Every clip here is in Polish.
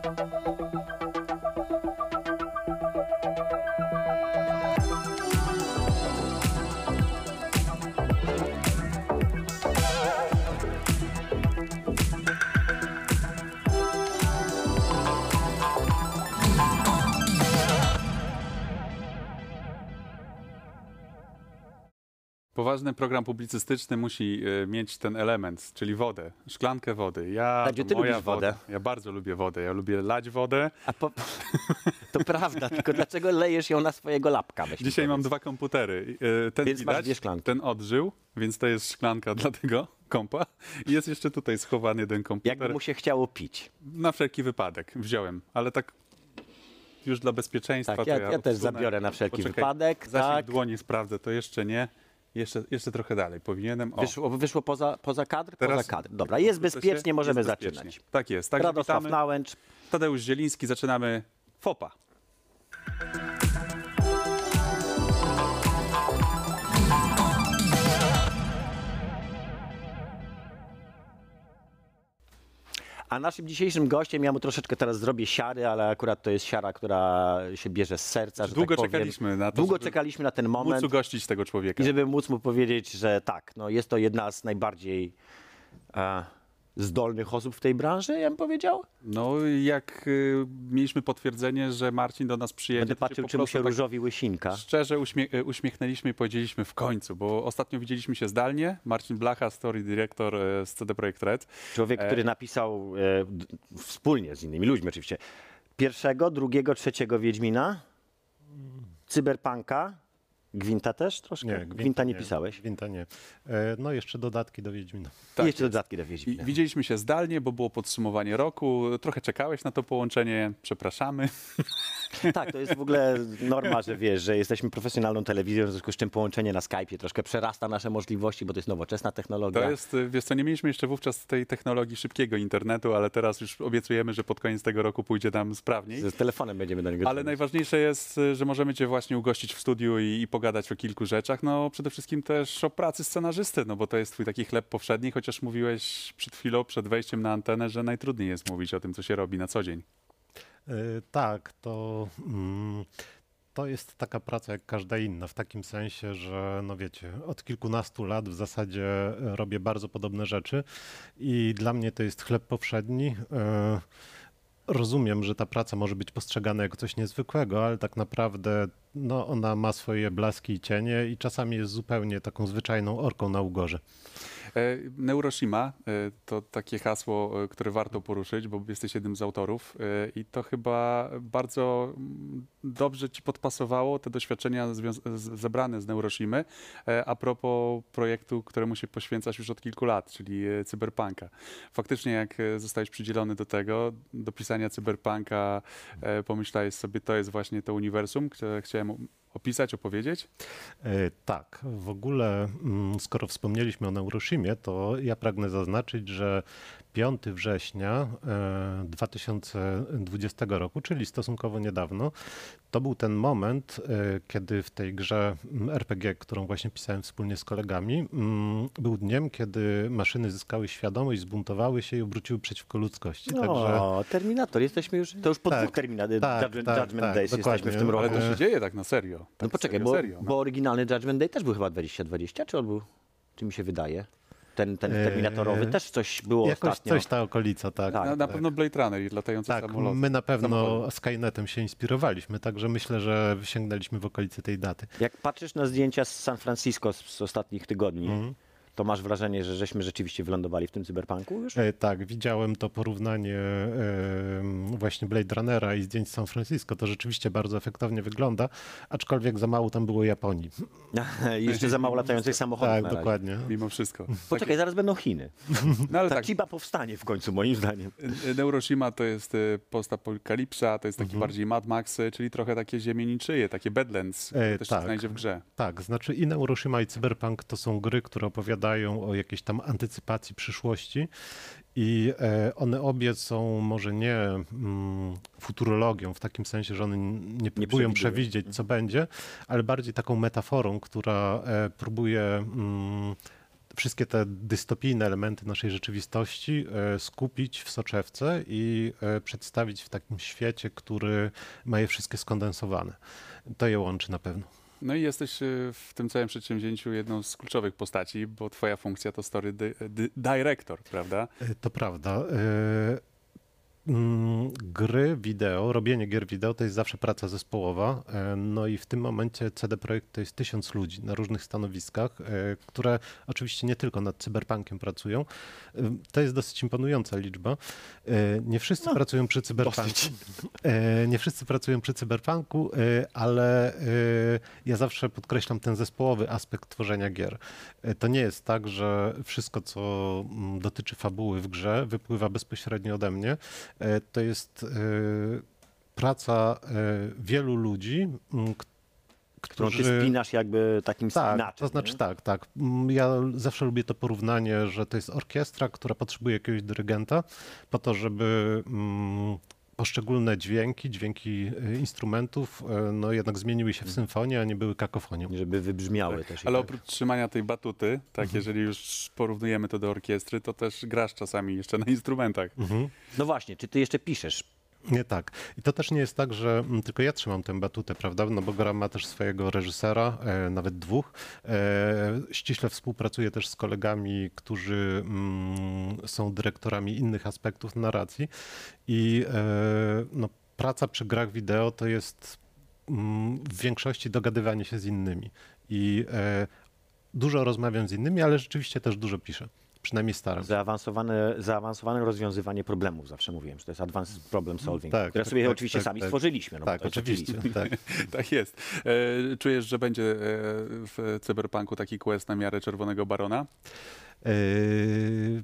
Thank you. Poważny program publicystyczny musi e, mieć ten element, czyli wodę, szklankę wody. Ja, ty moja lubisz wodę? woda. Ja bardzo lubię wodę. Ja lubię lać wodę. A po... To prawda, tylko dlaczego lejesz ją na swojego lapka? weź mi Dzisiaj mam powiedz. dwa komputery. E, Ten Więc masz widać, dwie szklanki. ten odżył, więc to jest szklanka dla tego kompa. I jest jeszcze tutaj schowany jeden komputer. Jakby mu się chciało pić. Na wszelki wypadek wziąłem, ale tak już dla bezpieczeństwa. Tak, to ja, ja też odsunę. zabiorę na wszelki Poczekaj, wypadek. Zasięg Tak. dłoni sprawdzę, to jeszcze nie. Jeszcze, jeszcze trochę dalej powinienem. O, Wyszło, wyszło poza, poza kadr? Teraz- poza kadr. Dobra, jest bezpiecznie, możemy jest bezpiecznie. zaczynać. Tak jest. Także Radosław witamy. Nałęcz. Tadeusz Zieliński, zaczynamy FOPA. A naszym dzisiejszym gościem, ja mu troszeczkę teraz zrobię siary, ale akurat to jest siara, która się bierze z serca. Że Długo tak powiem. czekaliśmy na to, Długo czekaliśmy na ten Móc moment. ugościć tego człowieka. I żeby móc mu powiedzieć, że tak, no jest to jedna z najbardziej e, zdolnych osób w tej branży, ja bym powiedział. No jak y, mieliśmy potwierdzenie, że Marcin do nas przyjedzie, Będę patrzył, czy mu się tak różowi łysinka. Szczerze uśmie y, uśmiechnęliśmy i powiedzieliśmy w końcu, bo ostatnio widzieliśmy się zdalnie. Marcin Blacha, story director y, z CD Projekt Red. Człowiek, E. który napisał e, wspólnie z innymi ludźmi oczywiście, pierwszego, drugiego, trzeciego Wiedźmina, Cyberpunka, Gwinta też troszkę? Nie, Gwinta, nie pisałeś. Gwinta nie. E, No jeszcze dodatki do Wiedźmina. I jeszcze dodatki do I Wiedźmina. widzieliśmy się zdalnie, bo było podsumowanie roku. Trochę czekałeś na to połączenie, przepraszamy. Tak, to jest w ogóle norma, że wiesz, że jesteśmy profesjonalną telewizją, w związku z czym połączenie na Skype'ie troszkę przerasta nasze możliwości, bo to jest nowoczesna technologia. To jest, wiesz co, nie mieliśmy jeszcze wówczas tej technologii szybkiego internetu, ale teraz już obiecujemy, że pod koniec tego roku pójdzie nam sprawniej. Z telefonem będziemy do niego Ale dzwonić. najważniejsze jest, że możemy Cię właśnie ugościć w studiu i, i pogadać o kilku rzeczach. No przede wszystkim też o pracy scenarzysty, no bo to jest Twój taki chleb powszedni, chociaż mówiłeś przed chwilą, przed wejściem na antenę, że najtrudniej jest mówić o tym, co się robi na co dzień. E, Tak, to, mm, to jest taka praca jak każda inna, w takim sensie, że no wiecie, od kilkunastu lat w zasadzie e, robię bardzo podobne rzeczy i dla mnie to jest chleb powszedni. E, Rozumiem, że ta praca może być postrzegana jako coś niezwykłego, ale tak naprawdę no, ona ma swoje blaski i cienie i czasami jest zupełnie taką zwyczajną orką na ugorze. E, Neuroshima e, to takie hasło, e, które warto poruszyć, bo jesteś jednym z autorów i to chyba bardzo mm, dobrze ci podpasowało te doświadczenia zebrane z Neuroshimy a propos projektu, któremu się poświęcasz już od kilku lat, czyli Cyberpunka. Faktycznie jak zostałeś przydzielony do tego, do pisania Cyberpunka, pomyślałeś sobie, to jest właśnie to uniwersum, które chciałem opisać, opowiedzieć? E, Tak, w ogóle mm, skoro wspomnieliśmy o Neuroshimie, to ja pragnę zaznaczyć, że 5 września e, 2020 roku, czyli stosunkowo niedawno, to był ten moment, e, kiedy w tej grze mm, RPG, którą właśnie pisałem wspólnie z kolegami, mm, był dniem, kiedy maszyny zyskały świadomość, zbuntowały się i obróciły przeciwko ludzkości. Także O, Terminator, jesteśmy już, to już po Tak, dwóch Terminator, tak, Judgment, tak, Judgment tak, Days dokładnie. jesteśmy w tym roku. Ale to się E, dzieje tak na serio. Tak No poczekaj, serio, bo, serio, no. bo oryginalny Judgment Day też był chyba 2020, czy on był, czy mi się wydaje? Ten, ten Terminatorowy Eee, też coś było jakoś ostatnio. coś ta okolica, tak. Tak, Na, na tak. pewno Blade Runner i latające Tak, samoloty. my na pewno. Skynetem się inspirowaliśmy, także myślę, że sięgnęliśmy w okolicy tej daty. Jak patrzysz na zdjęcia z San Francisco z, z ostatnich tygodni, Mhm. To masz wrażenie, że żeśmy rzeczywiście wylądowali w tym cyberpunku już? E, tak, widziałem to porównanie e, właśnie Blade Runnera i zdjęć z San Francisco. To rzeczywiście bardzo efektownie wygląda, aczkolwiek za mało tam było Japonii. I Jeszcze za mało latających samochodów Tak, na razie. dokładnie. Mimo wszystko. Poczekaj, zaraz będą Chiny. No ale Ta tak, Chiba powstanie w końcu, moim zdaniem. Neuroshima to jest y, postapokalipsa, to jest taki bardziej Mad Max, y, czyli trochę takie ziemie niczyje, takie Badlands, E, też tak. się znajdzie w grze. Tak, znaczy i Neuroshima i Cyberpunk to są gry, które opowiadają o jakiejś tam antycypacji przyszłości i e, one obie są może nie mm, futurologią w takim sensie, że one nie próbują przewidują. przewidzieć, co będzie, ale bardziej taką metaforą, która e, próbuje mm, wszystkie te dystopijne elementy naszej rzeczywistości e, skupić w soczewce i przedstawić w takim świecie, który ma je wszystkie skondensowane. To je łączy na pewno. No i jesteś y, w tym całym przedsięwzięciu jedną z kluczowych postaci, bo twoja funkcja to story di di director, prawda? E, To prawda. Mm, Gry wideo, robienie gier wideo to jest zawsze praca zespołowa. e, No i w tym momencie CD Projekt to jest tysiąc ludzi na różnych stanowiskach, e, które oczywiście nie tylko nad cyberpunkiem pracują. E, To jest dosyć imponująca liczba. Nie wszyscy No, pracują przy cyberpunku. dosyć. Nie wszyscy pracują przy cyberpunku, ale ja zawsze podkreślam ten zespołowy aspekt tworzenia gier. To nie jest tak, że wszystko, co mm, dotyczy fabuły w grze, wypływa bezpośrednio ode mnie. E, To jest e, praca e, wielu ludzi, m, k- Którą ty którzy... spinasz jakby takim Tak, spinaczem. to znaczy nie? tak, tak. Ja zawsze lubię to porównanie, że to jest orkiestra, która potrzebuje jakiegoś dyrygenta po to, żeby poszczególne dźwięki, dźwięki y, instrumentów, y, no jednak zmieniły się w symfonię, a nie były kakofonią. Żeby wybrzmiały też. Ale tak. oprócz trzymania tej batuty, tak, jeżeli już porównujemy to do orkiestry, to też grasz czasami jeszcze na instrumentach. Mhm. No właśnie, czy ty jeszcze piszesz? Nie tak. I to też nie jest tak, że mm, tylko ja trzymam tę batutę, prawda? No bo gra ma też swojego reżysera, e, nawet dwóch. E, ściśle współpracuje też z kolegami, którzy mm, są dyrektorami innych aspektów narracji. I e, no, praca przy grach wideo to jest mm, w większości dogadywanie się z innymi. I e, dużo rozmawiam z innymi, ale rzeczywiście też dużo piszę. Przynajmniej staram się. Zaawansowane, zaawansowane rozwiązywanie problemów, zawę mówiłem, że to jest advanced problem solving, Tak, które tak, sobie tak, oczywiście tak, sami tak. stworzyliśmy. No bo Tak, to jest oczywiście. Tak. Tak jest. E, czujesz, że będzie e, w cyberpunku taki quest na miarę Czerwonego Barona? Yy,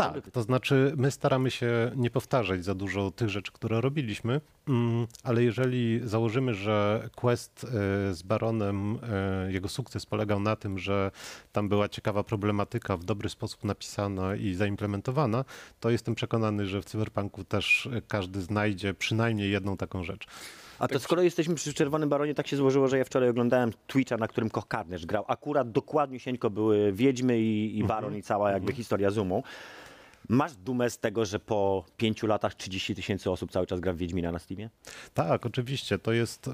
tak, to znaczy my staramy się nie powtarzać za dużo tych rzeczy, które robiliśmy, mm, ale jeżeli założymy, że quest e, z Baronem, e, jego sukces polegał na tym, że tam była ciekawa problematyka w dobry sposób napisana i zaimplementowana, to jestem przekonany, że w Cyberpunku też każdy znajdzie przynajmniej jedną taką rzecz. A to skoro jesteśmy przy Czerwonym Baronie, tak się złożyło, że ja wczoraj oglądałem Twitcha, na którym Koch Carnage grał. Akurat dokładnie sieńko były Wiedźmy i, i Baron i cała jakby historia Zoomu. Masz dumę z tego, że po pięciu latach 30 tysięcy osób cały czas gra w Wiedźmina na Steamie? Tak, oczywiście. To jest e,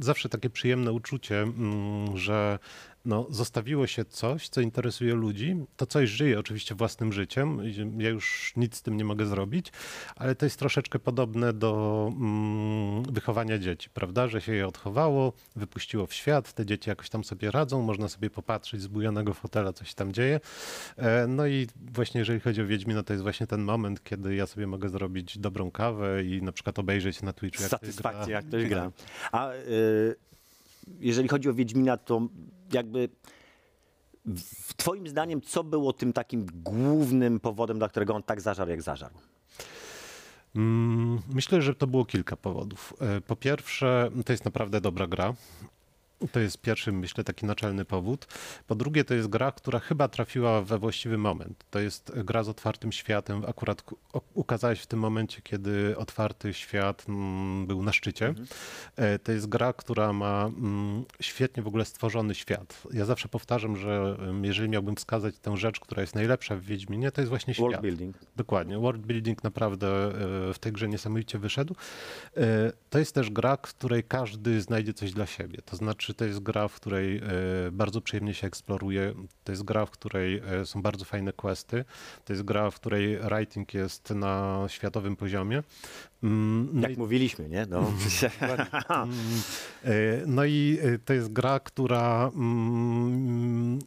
zawsze takie przyjemne uczucie, mm, że no, zostawiło się coś, co interesuje ludzi. To coś żyje oczywiście własnym życiem. Ja już nic z tym nie mogę zrobić, ale to jest troszeczkę podobne do mm, wychowania dzieci, prawda? Że się je odchowało, wypuściło w świat, te dzieci jakoś tam sobie radzą, można sobie popatrzeć z bujonego fotela, co się tam dzieje. E, No i właśnie jeżeli chodzi o Wiedźmina, to jest właśnie ten moment, kiedy ja sobie mogę zrobić dobrą kawę i na przykład obejrzeć na Twitchu, jak ktoś Satysfakcja, jak ktoś gra. A y, jeżeli chodzi o Wiedźmina, to jakby w twoim zdaniem, co było tym takim głównym powodem, dla którego on tak zażarł, jak zażarł? Mm, Myślę, że to było kilka powodów. E, Po pierwsze, to jest naprawdę dobra gra. To jest pierwszy, myślę, taki naczelny powód. Po drugie, to jest gra, która chyba trafiła we właściwy moment. To jest gra z otwartym światem. Akurat się w tym momencie, kiedy otwarty świat mm, był na szczycie. E, To jest gra, która ma mm, świetnie w ogóle stworzony świat. Ja zawsze powtarzam, że jeżeli miałbym wskazać tę rzecz, która jest najlepsza w Wiedźminie, to jest właśnie świat. World building. Dokładnie. World building naprawdę e, w tej grze niesamowicie wyszedł. E, To jest też gra, w której każdy znajdzie coś dla siebie. To znaczy, to jest gra, w której e, bardzo przyjemnie się eksploruje. To jest gra, w której e, są bardzo fajne questy. To jest gra, w której writing jest na światowym poziomie. Mm, No Jak i mówiliśmy, nie? No, Mm, e, No i to jest gra, która mm,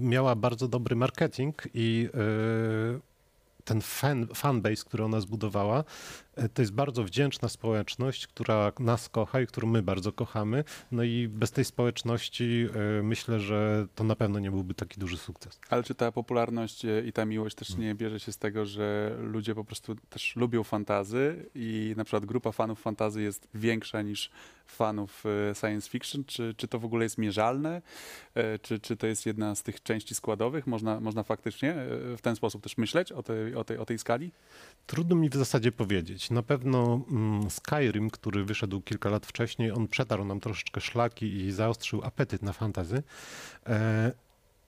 miała bardzo dobry marketing i ten fan, fanbase, który ona zbudowała, to jest bardzo wdzięczna społeczność, która nas kocha i którą my bardzo kochamy. No i bez tej społeczności e, myślę, że to na pewno nie byłby taki duży sukces. Ale czy ta popularność e, i ta miłość też nie bierze się z tego, że ludzie po prostu też lubią fantazy i na przykład grupa fanów fantazy jest większa niż fanów e, science fiction? Czy, czy to w ogóle jest mierzalne? E, Czy, czy to jest jedna z tych części składowych? Można, można faktycznie e, w ten sposób też myśleć o tej, o tej, o tej skali? Trudno mi w zasadzie powiedzieć. Na pewno mm, Skyrim, który wyszedł kilka lat wcześniej, on przetarł nam troszeczkę szlaki i zaostrzył apetyt na fantazy. E,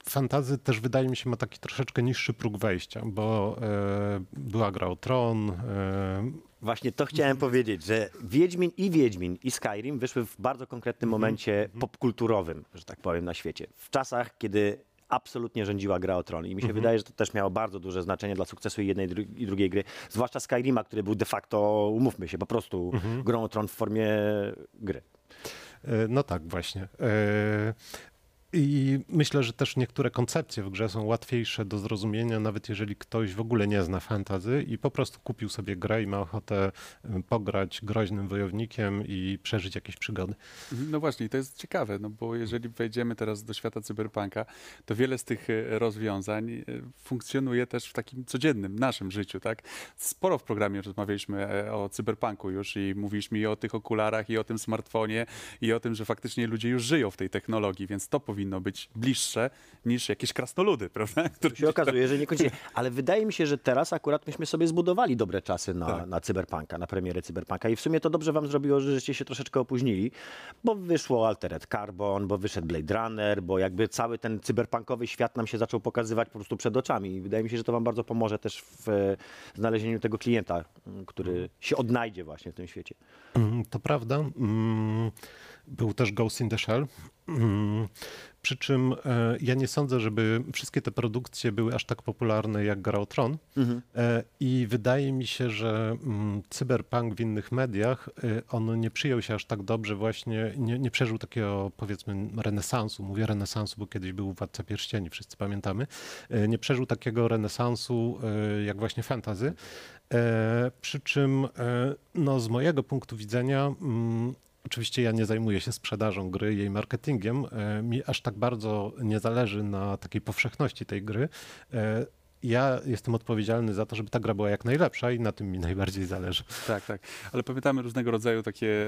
fantazy też wydaje mi się ma taki troszeczkę niższy próg wejścia, bo e, była gra o Tron, e, Właśnie to chciałem powiedzieć, że Wiedźmin i Wiedźmin i Skyrim wyszły w bardzo konkretnym momencie popkulturowym, że tak powiem, na świecie. W czasach, kiedy absolutnie rządziła gra o tron. I mi się wydaje, że to też miało bardzo duże znaczenie dla sukcesu i jednej i dru- i drugiej gry. Zwłaszcza Skyrima, który był de facto, umówmy się, po prostu grą o tron w formie gry. E, No tak, właśnie. I myślę, że też niektóre koncepcje w grze są łatwiejsze do zrozumienia, nawet jeżeli ktoś w ogóle nie zna fantazy i po prostu kupił sobie grę i ma ochotę e, pograć groźnym wojownikiem i przeżyć jakieś przygody. No właśnie, to jest ciekawe, no bo jeżeli wejdziemy teraz do świata cyberpunka, to wiele z tych e, rozwiązań e, funkcjonuje też w takim codziennym, naszym życiu, tak? Sporo w programie rozmawialiśmy e, o cyberpunku już i mówiliśmy i o tych okularach, i o tym smartfonie, i o tym, że faktycznie ludzie już żyją w tej technologii, więc to powinno być bliższe niż jakieś krasnoludy, prawda? Które się okazuje, że niekoniecznie. Ale wydaje mi się, że teraz akurat myśmy sobie zbudowali dobre czasy na, Tak. na Cyberpunka, na premierę Cyberpunka i w sumie to dobrze wam zrobiło, że żeście się troszeczkę opóźnili, bo wyszło Altered Carbon, bo wyszedł Blade Runner, bo jakby cały ten cyberpunkowy świat nam się zaczął pokazywać po prostu przed oczami i wydaje mi się, że to wam bardzo pomoże też w znalezieniu tego klienta, który się odnajdzie właśnie w tym świecie. Mm, To prawda. Był też Ghost in the Shell. Mm, Przy czym e, ja nie sądzę, żeby wszystkie te produkcje były aż tak popularne jak Gra o Tron. E, I wydaje mi się, że mm, cyberpunk w innych mediach, e, on nie przyjął się aż tak dobrze właśnie, nie, nie przeżył takiego powiedzmy renesansu. Mówię renesansu, bo kiedyś był Władca Pierścieni, wszyscy pamiętamy. Nie przeżył takiego renesansu jak właśnie fantazy. Przy czym no, z mojego punktu widzenia mm, Oczywiście ja nie zajmuję się sprzedażą gry, jej marketingiem. E, Mi aż tak bardzo nie zależy na takiej powszechności tej gry. E, Ja jestem odpowiedzialny za to, żeby ta gra była jak najlepsza i na tym mi najbardziej zależy. Tak, tak. Ale pamiętamy różnego rodzaju takie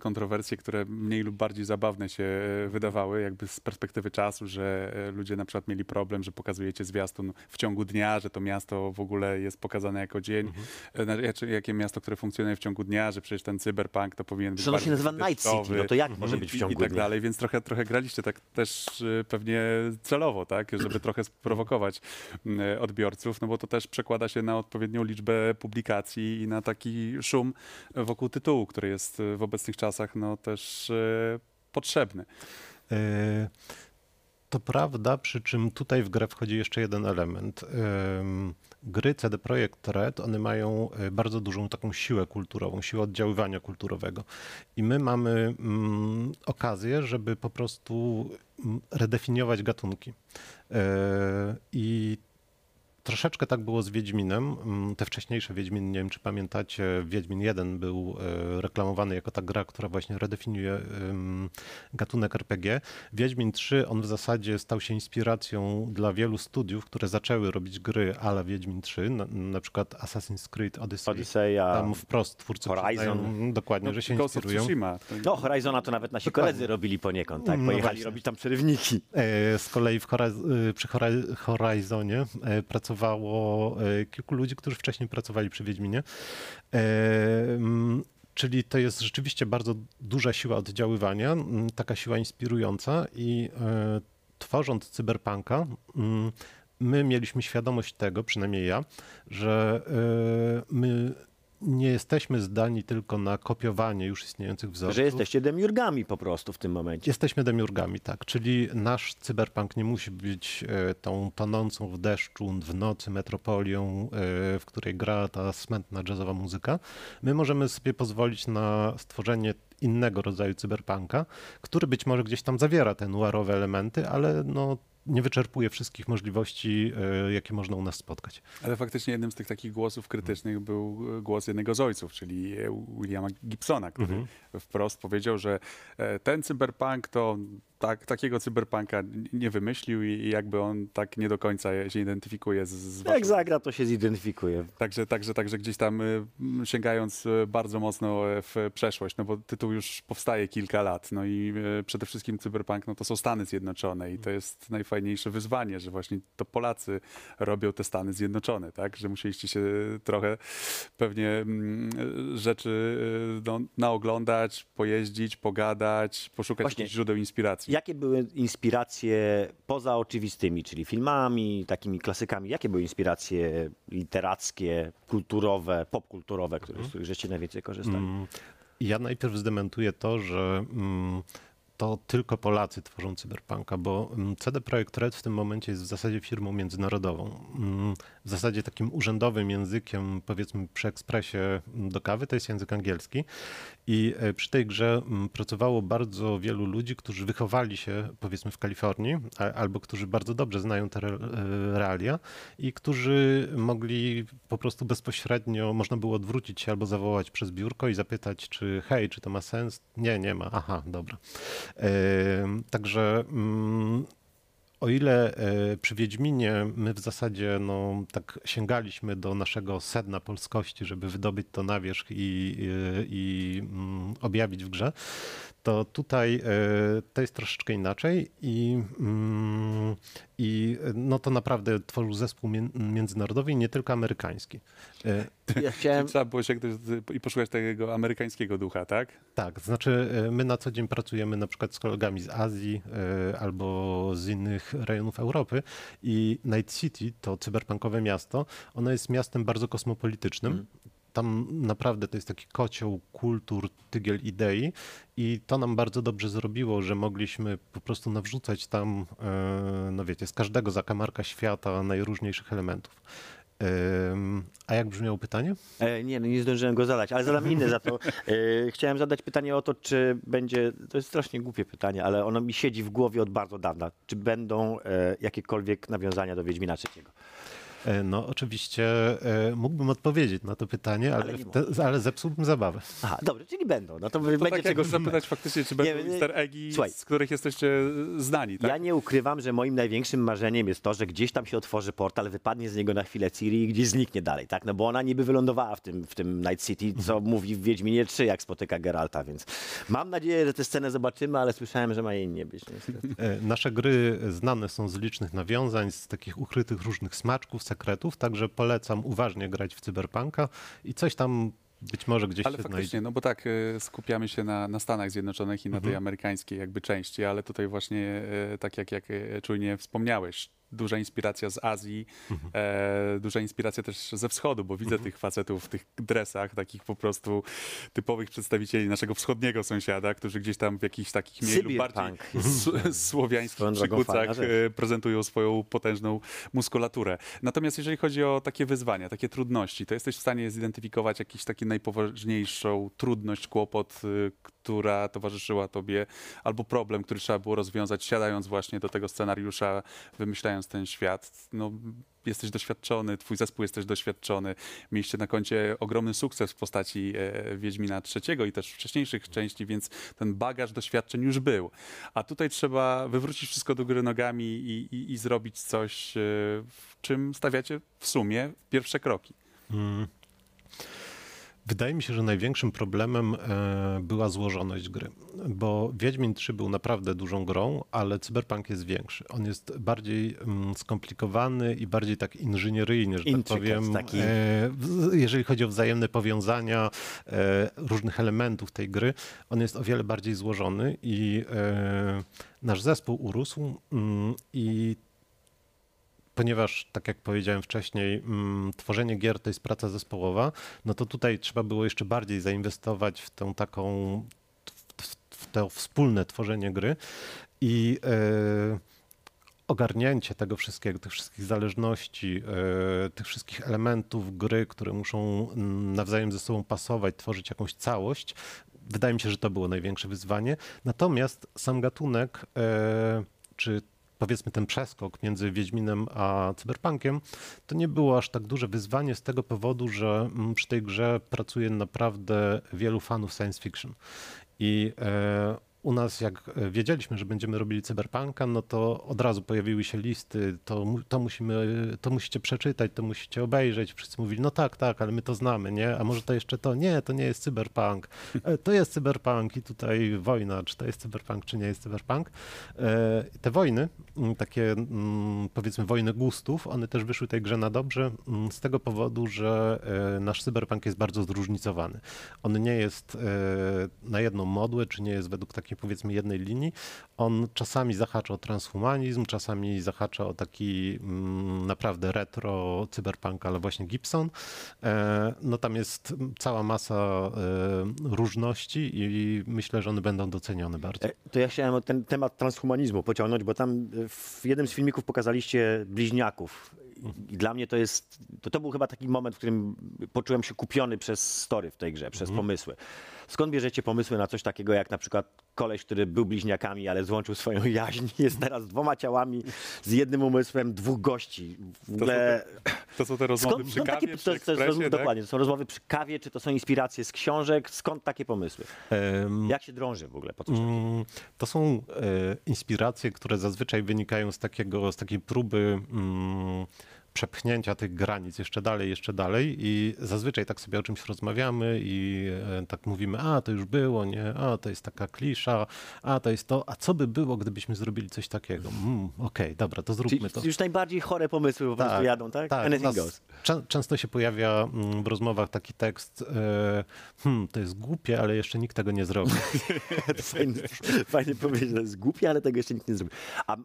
kontrowersje, które mniej lub bardziej zabawne się e, wydawały, jakby z perspektywy czasu, że e, ludzie na przykład mieli problem, że pokazujecie zwiastun w ciągu dnia, że to miasto w ogóle jest pokazane jako dzień. E, na- Znaczy, jakie miasto, które funkcjonuje w ciągu dnia, że przecież ten cyberpunk to powinien być Że ono się nazywa Night City, no to jak może być w i, ciągu i tak dnia? dalej, więc trochę, trochę graliście tak też e, pewnie celowo, tak, żeby trochę sprowokować e, odbiorców, no bo to też przekłada się na odpowiednią liczbę publikacji i na taki szum wokół tytułu, który jest e, w obecnych czasach no też e, potrzebny. E, To prawda, przy czym tutaj w grę wchodzi jeszcze jeden element. Em, Gry CD Projekt Red, one mają e, bardzo dużą taką siłę kulturową, siłę oddziaływania kulturowego. I my mamy mm, okazję, żeby po prostu mm, redefiniować gatunki. E, I Troszeczkę tak było z Wiedźminem. Mm, Te wcześniejsze Wiedźminy, nie wiem czy pamiętacie, Wiedźmin 1 był e, reklamowany jako ta gra, która właśnie redefiniuje gatunek RPG. Wiedźmin 3, on w zasadzie stał się inspiracją dla wielu studiów, które zaczęły robić gry ala Wiedźmin 3, na, na przykład Assassin's Creed Odyssey. Odyseja, Tam wprost twórcy Horizon. przyznają dokładnie, że się Ghost inspirują. No Horizona to nawet nasi Dokładnie. koledzy robili poniekąd, tak? No Pojechali właśnie. robić tam przerywniki. E, Z kolei w e, przy Hori- Horizonie e, e, kilku ludzi, którzy wcześniej pracowali przy Wiedźminie. E, Czyli to jest rzeczywiście bardzo duża siła oddziaływania, taka siła inspirująca i e, tworząc cyberpunka, my mieliśmy świadomość tego, przynajmniej ja, że my nie jesteśmy zdani tylko na kopiowanie już istniejących wzorców. Że jesteście demiurgami po prostu w tym momencie. Jesteśmy demiurgami, tak. Czyli nasz cyberpunk nie musi być e, tą tonącą w deszczu, w nocy metropolią, e, w której gra ta smętna jazzowa muzyka. My możemy sobie pozwolić na stworzenie innego rodzaju cyberpunka, który być może gdzieś tam zawiera te noirowe elementy, ale no, nie wyczerpuje wszystkich możliwości, e, jakie można u nas spotkać. Ale faktycznie jednym z tych takich głosów krytycznych był e, głos jednego z ojców, czyli e, Williama Gibsona, który Mhm. wprost powiedział, że ten cyberpunk to tak, takiego cyberpunka nie wymyślił i i jakby on tak nie do końca się identyfikuje z, z Jak waszą zagra, to się zidentyfikuje. Także, także, także gdzieś tam y, sięgając y, bardzo mocno e, w przeszłość, no bo tytuł już powstaje kilka lat, no i y, przede wszystkim Cyberpunk, no to są Stany Zjednoczone i to jest najfajniejsze wyzwanie, że właśnie to Polacy robią te Stany Zjednoczone, tak? Że musieliście się trochę pewnie mm, rzeczy y, no, naoglądać, pojeździć, pogadać, poszukać Właśnie. jakichś źródeł inspiracji. Jakie były inspiracje poza oczywistymi, czyli filmami, takimi klasykami? Jakie były inspiracje literackie, kulturowe, popkulturowe, które, z których żeście najwięcej korzystali? Mm, Ja najpierw zdementuję to, że mm, to tylko Polacy tworzą cyberpunka, bo mm, CD Projekt Red w tym momencie jest w zasadzie firmą międzynarodową. W zasadzie takim urzędowym językiem, powiedzmy przy ekspresie do kawy, to jest język angielski. I e, przy tej grze mm, pracowało bardzo wielu ludzi, którzy wychowali się powiedzmy w Kalifornii, albo którzy bardzo dobrze znają te e, realia i którzy mogli po prostu bezpośrednio, można było odwrócić się albo zawołać przez biurko i zapytać, czy hej, czy to ma sens? Nie, nie ma. Aha, dobra. Em, Także mm, o ile e, przy Wiedźminie my w zasadzie no, tak sięgaliśmy do naszego sedna polskości, żeby wydobyć to na wierzch i, i, i mm, objawić w grze, to tutaj e, to jest troszeczkę inaczej i, mm, i no to naprawdę tworzył zespół mię- międzynarodowy i nie tylko amerykański. E, Ja chciałem... Trzeba było do- i poszukać tego amerykańskiego ducha, tak? Tak, znaczy e, my na co dzień pracujemy na przykład z kolegami z Azji albo z innych rejonów Europy i Night City, to cyberpunkowe miasto, ono jest miastem bardzo kosmopolitycznym. Tam naprawdę to jest taki kocioł kultur, tygiel idei i to nam bardzo dobrze zrobiło, że mogliśmy po prostu nawrzucać tam, e, no wiecie, z każdego zakamarka świata najróżniejszych elementów. Em, A jak brzmiało pytanie? E, nie, no nie zdążyłem go zadać, ale zadam inne za to. E, chciałem zadać pytanie o to, czy będzie, to jest strasznie głupie pytanie, ale ono mi siedzi w głowie od bardzo dawna. Czy będą jakiekolwiek nawiązania do Wiedźmina III? E, No, oczywiście e, mógłbym odpowiedzieć na to pytanie, ale, Ale te, ale zepsułbym zabawę. Aha, dobrze, czyli będą. No to, To będzie tak czego jakby zapytać faktycznie, czy będą nie, easter eggi, słuchaj. z których jesteście znani, tak? Ja nie ukrywam, że moim największym marzeniem jest to, że gdzieś tam się otworzy portal, wypadnie z niego na chwilę Ciri i gdzieś zniknie dalej, tak? No bo ona niby wylądowała w tym, w tym Night City, co mówi w Wiedźminie 3, jak spotyka Geralta, więc mam nadzieję, że tę scenę zobaczymy, ale słyszałem, że ma jej nie być. niestety. E, Nasze gry znane są z licznych nawiązań, z takich ukrytych różnych smaczków, sekretów, także polecam uważnie grać w cyberpunka i coś tam być może gdzieś Ale się faktycznie, znajdzie. no bo tak, y, skupiamy się na, na Stanach Zjednoczonych i na Mhm. tej amerykańskiej jakby części, ale tutaj właśnie, y, tak jak, jak y, czujnie wspomniałeś, duża inspiracja z Azji, Mhm. e, duża inspiracja też ze wschodu, bo widzę tych facetów w tych dresach, takich po prostu typowych przedstawicieli naszego wschodniego sąsiada, którzy gdzieś tam w jakichś takich mniej lub bardziej s- słowiańskich przykucach e, prezentują swoją potężną muskulaturę. Natomiast jeżeli chodzi o takie wyzwania, takie trudności, to jesteś w stanie zidentyfikować jakiś taki najpoważniejszą trudność, kłopot, y, która towarzyszyła tobie, albo problem, który trzeba było rozwiązać, siadając właśnie do tego scenariusza, wymyślając ten świat. No, jesteś doświadczony, twój zespół jesteś doświadczony, mieliście na koncie ogromny sukces w postaci e, Wiedźmina trzeciego i też wcześniejszych części, więc ten bagaż doświadczeń już był. A tutaj trzeba wywrócić wszystko do góry nogami i, i, i zrobić coś, e, w czym stawiacie w sumie pierwsze kroki. Mm. Wydaje mi się, że największym problemem e, była złożoność gry, bo Wiedźmin 3 był naprawdę dużą grą, ale Cyberpunk jest większy. On jest bardziej mm, skomplikowany i bardziej tak inżynieryjny, że tak Intricate powiem, taki. e, jeżeli chodzi o wzajemne powiązania e, różnych elementów tej gry. On jest o wiele bardziej złożony i nasz zespół urósł mm, i ponieważ, tak jak powiedziałem wcześniej, mm, tworzenie gier to jest praca zespołowa, no to tutaj trzeba było jeszcze bardziej zainwestować w tą taką, w, to wspólne tworzenie gry i e, ogarnięcie tego wszystkiego, tych wszystkich zależności, e, tych wszystkich elementów gry, które muszą mm, nawzajem ze sobą pasować, tworzyć jakąś całość. Wydaje mi się, że to było największe wyzwanie. Natomiast sam gatunek, e, czy powiedzmy ten przeskok między Wiedźminem a Cyberpunkiem, to nie było aż tak duże wyzwanie z tego powodu, że mm, przy tej grze pracuje naprawdę wielu fanów science fiction. I e, u nas, jak e, wiedzieliśmy, że będziemy robili cyberpunka, no to od razu pojawiły się listy, to, to, musimy, to musicie przeczytać, to musicie obejrzeć. Wszyscy mówili, no tak, tak, ale my to znamy, nie? A może to jeszcze to? Nie, to nie jest cyberpunk. E, To jest cyberpunk i tutaj wojna, czy to jest cyberpunk, czy nie jest cyberpunk. E, Te wojny, mm, takie mm, powiedzmy wojny gustów, one też wyszły tej grze na dobrze mm, z tego powodu, że nasz cyberpunk jest bardzo zróżnicowany. On nie jest na jedną modłę, czy nie jest według takiej powiedzmy jednej linii. On czasami zahacza o transhumanizm, czasami zahacza o taki mm, naprawdę retro cyberpunk, ale właśnie Gibson. E, No tam jest cała masa e, różności i myślę, że one będą docenione bardzo. E, To ja chciałem ten temat transhumanizmu pociągnąć, bo tam w jednym z filmików pokazaliście bliźniaków. I dla mnie to jest, to, to był chyba taki moment, w którym poczułem się kupiony przez story w tej grze, przez pomysły. Skąd bierzecie pomysły na coś takiego, jak na przykład koleś, który był bliźniakami, ale złączył swoją jaźń, jest teraz dwoma ciałami z jednym umysłem, dwóch gości. W ogóle... To są te rozmowy Skąd, przy kawie, takie, przy to, to jest tak? dokładnie, to są rozmowy przy kawie, czy to są inspiracje z książek, skąd takie pomysły? Em, Jak się drąży w ogóle po? Mm, To są e, inspiracje, które zazwyczaj wynikają z, takiego, z takiej próby mm, przepchnięcia tych granic jeszcze dalej, jeszcze dalej i zazwyczaj tak sobie o czymś rozmawiamy i e, tak mówimy, a to już było, nie, a to jest taka klisza, a to jest to, a co by było, gdybyśmy zrobili coś takiego? Mm, Okej, dobra, to zróbmy Czyli to. już najbardziej chore pomysły po prostu jadą, tak? Tak, u Anything nas goes. czę- Często się pojawia mm, w rozmowach taki tekst, e, hmm, to jest głupie, ale jeszcze nikt tego nie zrobił. Fajnie, fajnie powiedzieć, to jest głupie, ale tego jeszcze nikt nie zrobił. A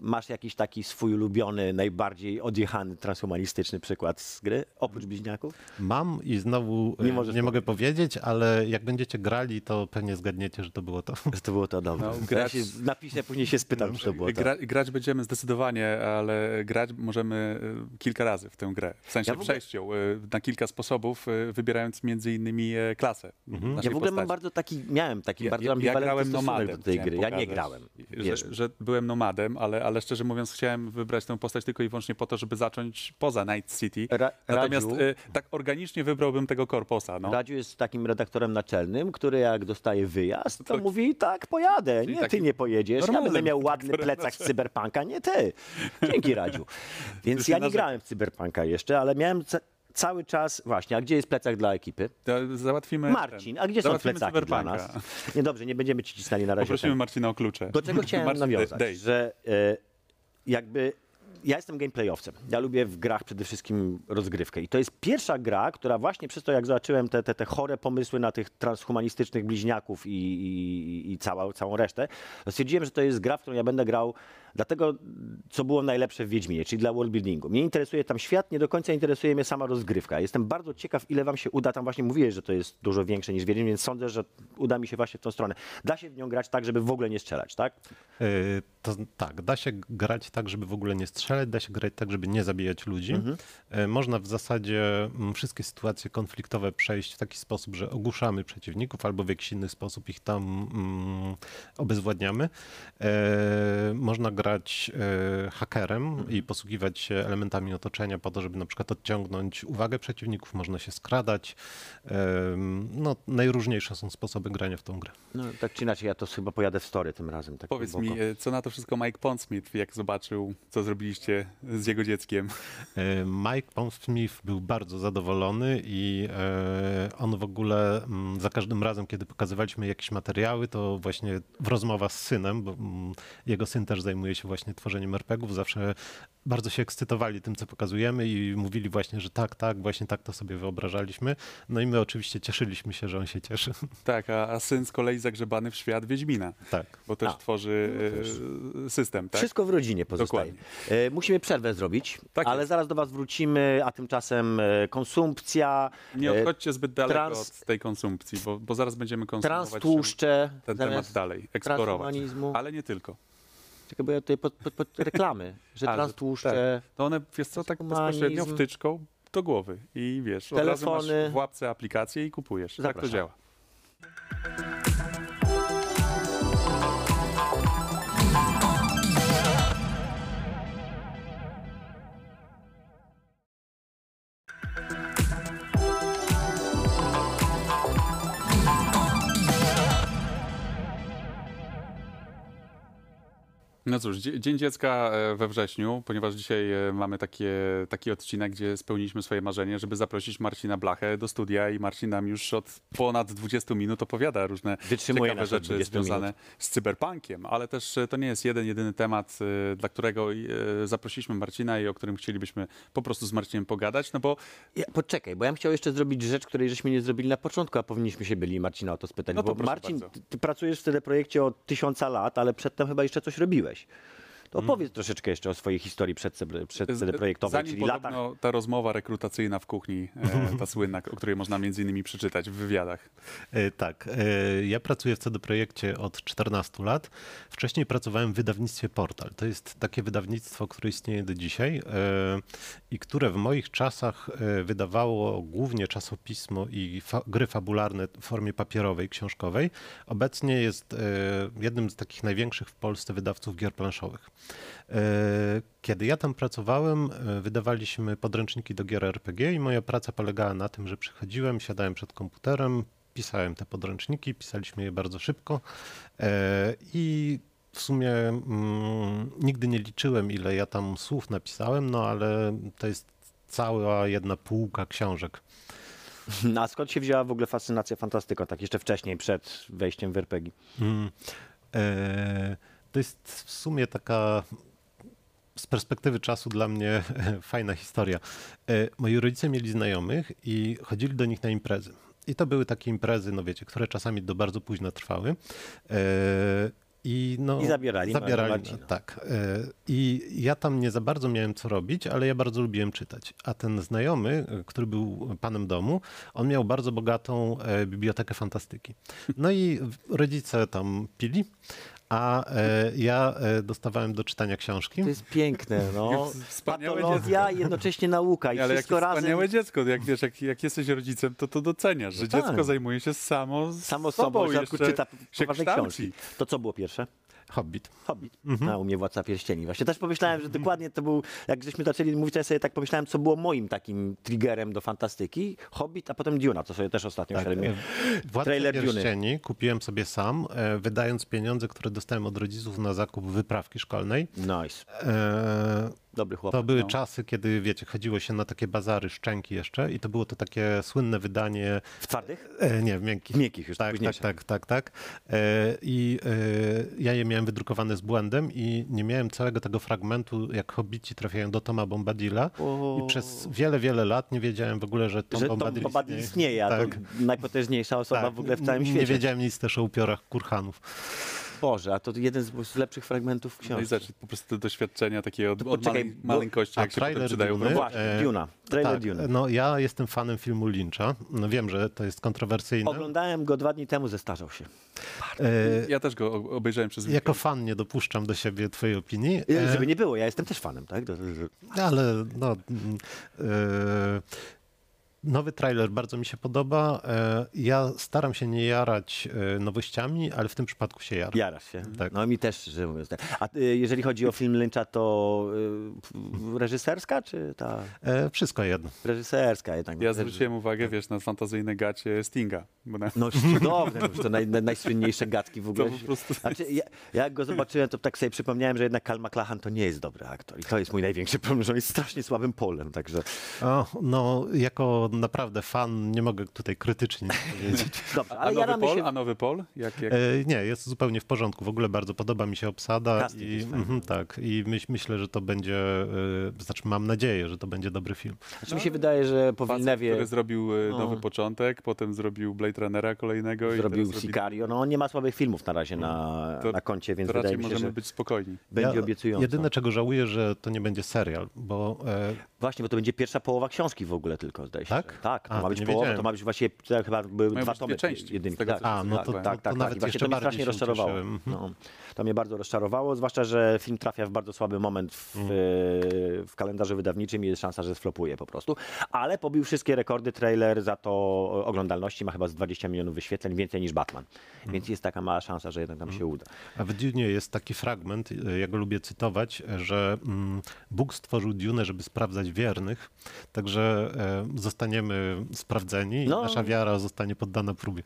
masz jakiś taki swój ulubiony, najbardziej odjechany, transhumanistyczny przykład z gry, oprócz bliźniaków? Mam i znowu e, Nie nie, możesz mogę powiedzieć, ale jak będziecie grali, to pewnie zgadniecie, że to było to. Że to było to dobre. No, ja grać- się napiszę, później się spytam, czy to było to. Gra, grać będziemy zdecydowanie, ale grać możemy y, kilka razy w tę grę. W sensie Ja w ogóle- przejść ją y, na kilka sposobów, wybierając między innymi e, klasę Ja naszej w ogóle mam bardzo taki, miałem taki Ja- bardzo ja, ja grałem nomadem. do tej gry. Ja nie pokazać, grałem, Że, wiesz. że byłem nomadem, ale, ale szczerze mówiąc chciałem wybrać tę postać tylko i wyłącznie po to, żeby zacząć poza Night City. Ra- Natomiast Radziu- y, tak organicznie wybrałbym tego korposa. No. Radziu jest takim redaktorem naczelnym, który jak dostaje wyjazd, to To- mówi tak, pojadę. Nie, ty nie pojedziesz. Ja będę miał ładny plecak z cyberpunka, nie ty. Dzięki Radziu. Więc ja nie grałem w cyberpunka jeszcze, ale miałem ca- cały czas... Właśnie, a gdzie jest plecak dla ekipy? To załatwimy Marcin, a gdzie są plecaki dla nas? Nie, dobrze, nie będziemy ci cisnęli na razie. Poprosimy ten. Marcina o klucze. Do czego chciałem Marcin, nawiązać, dej. że e, jakby ja jestem gameplayowcem. Ja lubię w grach przede wszystkim rozgrywkę. I to jest pierwsza gra, która właśnie przez to, jak zobaczyłem te, te, te chore pomysły na tych transhumanistycznych bliźniaków i, i, i cała, całą resztę, stwierdziłem, że to jest gra, w którą ja będę grał dlatego, co było najlepsze w Wiedźminie, czyli dla worldbuildingu. Mnie interesuje tam świat, nie do końca interesuje mnie sama rozgrywka. Jestem bardzo ciekaw, ile wam się uda. Tam właśnie mówiłeś, że to jest dużo większe niż Wiedźmin, więc sądzę, że uda mi się właśnie w tą stronę. Da się w nią grać tak, żeby w ogóle nie strzelać, tak? E, To tak, da się grać tak, żeby w ogóle nie strzelać, da się grać tak, żeby nie zabijać ludzi. E, Można w zasadzie mm, wszystkie sytuacje konfliktowe przejść w taki sposób, że ogłuszamy przeciwników albo w jakiś inny sposób ich tam mm, obezwładniamy. E, Można grać e, hakerem i posługiwać się elementami otoczenia po to, żeby na przykład odciągnąć uwagę przeciwników, można się skradać. E, No, najróżniejsze są sposoby grania w tą grę. No, tak czy inaczej, ja to chyba pojadę w story tym razem. Tak Powiedz głęboko. mi, e, co na to wszystko Mike Pondsmith, jak zobaczył, co zrobiliście z jego dzieckiem? E, Mike Pondsmith był bardzo zadowolony i on w ogóle mm, za każdym razem, kiedy pokazywaliśmy jakieś materiały, to właśnie w rozmowach z synem, bo mm, jego syn też zajmuje się właśnie tworzeniem RPGów, zawsze bardzo się ekscytowali tym, co pokazujemy i mówili właśnie, że tak, tak, właśnie tak to sobie wyobrażaliśmy. No i my oczywiście cieszyliśmy się, że on się cieszy. Tak, a, a syn z kolei zagrzebany w świat Wiedźmina, tak. bo też A, tworzy no e, system, tak? Wszystko w rodzinie pozostaje. E, musimy przerwę zrobić, Tak ale jest. zaraz do Was wrócimy, a tymczasem e, konsumpcja, Nie e, odchodźcie zbyt daleko trans- od tej konsumpcji, bo, bo zaraz będziemy konsumować transtłuszcze, ten zamiast temat dalej, eksplorować. Ale nie tylko. Czekaj, bo ja tutaj pod, pod, pod reklamy, że A, że- transtłuszcze, To one, wiesz co, tak Transhumanizm. bezpośrednio wtyczką do głowy i wiesz, od razu Telefony. masz w łapce aplikację i kupujesz. Tak to Zapraszam. działa. No cóż, Dzie- Dzień Dziecka e, we wrześniu, ponieważ dzisiaj e, mamy takie, taki odcinek, gdzie spełniliśmy swoje marzenie, żeby zaprosić Marcina Blachę do studia i Marcin nam już od ponad 20 minut opowiada różne Wytrzymuje ciekawe rzeczy 20 związane minut. z cyberpunkiem, ale też e, to nie jest jeden, jedyny temat, dla którego zaprosiliśmy Marcina i o którym chcielibyśmy po prostu z Marcinem pogadać, no bo Ja, poczekaj, bo ja bym chciał jeszcze zrobić rzecz, której żeśmy nie zrobili na początku, a powinniśmy się byli Marcina o to spytać. No to bo Marcin, bardzo. ty pracujesz w teleprojekcie od tysiąca lat, ale przedtem chyba jeszcze coś robiłeś. schwierig. To Mm. opowiedz troszeczkę jeszcze o swojej historii przed, przed teleprojektowej, Zanim czyli latach. podobno ta rozmowa rekrutacyjna w kuchni, e, ta słynna, o której można między innymi przeczytać w wywiadach. E, Tak, e, ja pracuję w CD Projekcie od 14 lat. Wcześniej pracowałem w wydawnictwie Portal. To jest takie wydawnictwo, które istnieje do dzisiaj e, i które w moich czasach e, wydawało głównie czasopismo i fa gry fabularne w formie papierowej, książkowej. Obecnie jest e, jednym z takich największych w Polsce wydawców gier planszowych. E, Kiedy ja tam pracowałem, e, wydawaliśmy podręczniki do gier RPG i moja praca polegała na tym, że przychodziłem, siadałem przed komputerem, pisałem te podręczniki, pisaliśmy je bardzo szybko e, i w sumie mm, nigdy nie liczyłem, ile ja tam słów napisałem, no ale to jest cała jedna półka książek. A skąd się wzięła w ogóle fascynacja fantastyką, tak jeszcze wcześniej, przed wejściem w RPG? Mm. E, To jest w sumie taka z perspektywy czasu dla mnie fajna historia. E, Moi rodzice mieli znajomych i chodzili do nich na imprezy. I to były takie imprezy, no wiecie, które czasami do bardzo późno trwały. E, I, no, I zabierali zabierali Marcina. Tak. e, I ja tam nie za bardzo miałem co robić, ale ja bardzo lubiłem czytać. A ten znajomy, który był panem domu, on miał bardzo bogatą bibliotekę fantastyki. No i rodzice tam pili, a e, ja e, dostawałem do czytania książki. To jest piękne, no. Wspaniałe Patologia i jednocześnie nauka i Ale jakie wszystko razem. wspaniałe dziecko, jak wiesz, jak, jak jesteś rodzicem, to to doceniasz, że No tak. dziecko zajmuje się samo, Samo sobą, jeszcze czyta poważne książki. To co było pierwsze? Hobbit. Hobbit. Mhm. A u mnie Władca Pierścieni. Właśnie też pomyślałem, że dokładnie to był, jak żeśmy zaczęli mówić, to ja sobie tak pomyślałem, co było moim takim triggerem do fantastyki. Hobbit, a potem Duna, to sobie też ostatnio Tak, tak, e, Władcę Trailer Duny. Pierścieni kupiłem sobie sam, e, wydając pieniądze, które dostałem od rodziców na zakup wyprawki szkolnej. Nice. E, Dobry chłopak. To były no. czasy, kiedy, wiecie, chodziło się na takie bazary szczęki jeszcze i to było to takie słynne wydanie, W twardych? e, nie, w miękkich. Miękkich już, Tak, tak, tak, tak, tak. E, I e, ja je miałem wydrukowane z błędem i nie miałem całego tego fragmentu, jak hobbici trafiają do Toma Bombadilla O. i przez wiele, wiele lat nie wiedziałem w ogóle, że Tom że Tom Bombadil Bombadil istnieje. istnieje, Tak. to najpotężniejsza osoba Tak, w ogóle w całym Nie świecie. wiedziałem nic też o upiorach kurhanów. Boże, a to jeden z, z lepszych fragmentów No i książki. zacznij po prostu te doświadczenia takie od, od bo- maleńkości, jak się potem przydają. Duny? No właśnie. e, Duna. Trailer tak, Dune. no ja jestem fanem filmu Lyncha. No wiem, że to jest kontrowersyjne. Oglądałem go dwa dni temu, zestarzał się. E, Ja też go obejrzałem przez Jako weekend. fan nie dopuszczam do siebie twojej opinii, E, e, Żeby nie było, ja jestem też fanem, tak? Ale no, mm, e, nowy trailer bardzo mi się podoba. E, ja staram się nie jarać e, nowościami, ale w tym przypadku się jaram. Jarasz się. Tak. No mi też, że mówiąc tak. A y, jeżeli chodzi o film Lyncha, to reżyserska, czy ta E, wszystko jedno. reżyserska jednak? Ja zwróciłem uwagę, wiesz, na fantazyjne gacie Stinga. Na, No cudowne, no, to naj, naj, najsłynniejsze gadki w to ogóle. po prostu... Znaczy, ja, jak go zobaczyłem, to tak sobie przypomniałem, że jednak Cal McLachlan to nie jest dobry aktor. I to jest mój największy problem, że on jest strasznie słabym polem, także... O, no, jako naprawdę fan nie mogę tutaj krytycznie powiedzieć. Dobrze, A ale nowy jaramy Pol? się... A nowy Pol? Jak, jak... E, nie, jest zupełnie w porządku. W ogóle bardzo podoba mi się obsada Casting i mhm, tak. I myśl, myślę, że to będzie, e, znaczy mam nadzieję, że to będzie dobry film. Znaczy mi się wydaje, że po Wilnewie który zrobił e, No. nowy początek, potem zrobił Blade Runnera kolejnego i zrobił robi- Sicario. No on nie ma słabych filmów na razie na, To- na koncie, więc To wydaje raczej mi się, możemy że być spokojni. będzie Ja obiecująco. Jedyne, czego żałuję, że to nie będzie serial, bo e, Właśnie, bo to będzie pierwsza połowa książki w ogóle tylko, zdaje się. Tak? Że- Tak, to A, ma to być połowa, to ma być właśnie, to chyba były Mają dwa tomy jedynki. tak, A, no tak, to- tak, to tak, tak. nawet I właśnie to mnie strasznie rozczarowało. Mhm. No, to mnie bardzo rozczarowało, zwłaszcza, że film trafia w bardzo słaby moment w, Mhm. w kalendarzu wydawniczym i jest szansa, że sflopuje po prostu. Ale pobił wszystkie rekordy trailer, za to oglądalności ma chyba z 20 milionów wyświetleń, więcej niż Batman. Mhm. Więc jest taka mała szansa, że jednak nam się uda. a w Dune jest taki fragment, e, ja go lubię cytować, e, że mm, Bóg stworzył Dune, żeby sprawdzać wiernych, także e, zostaniemy sprawdzeni i No. nasza wiara zostanie poddana próbie.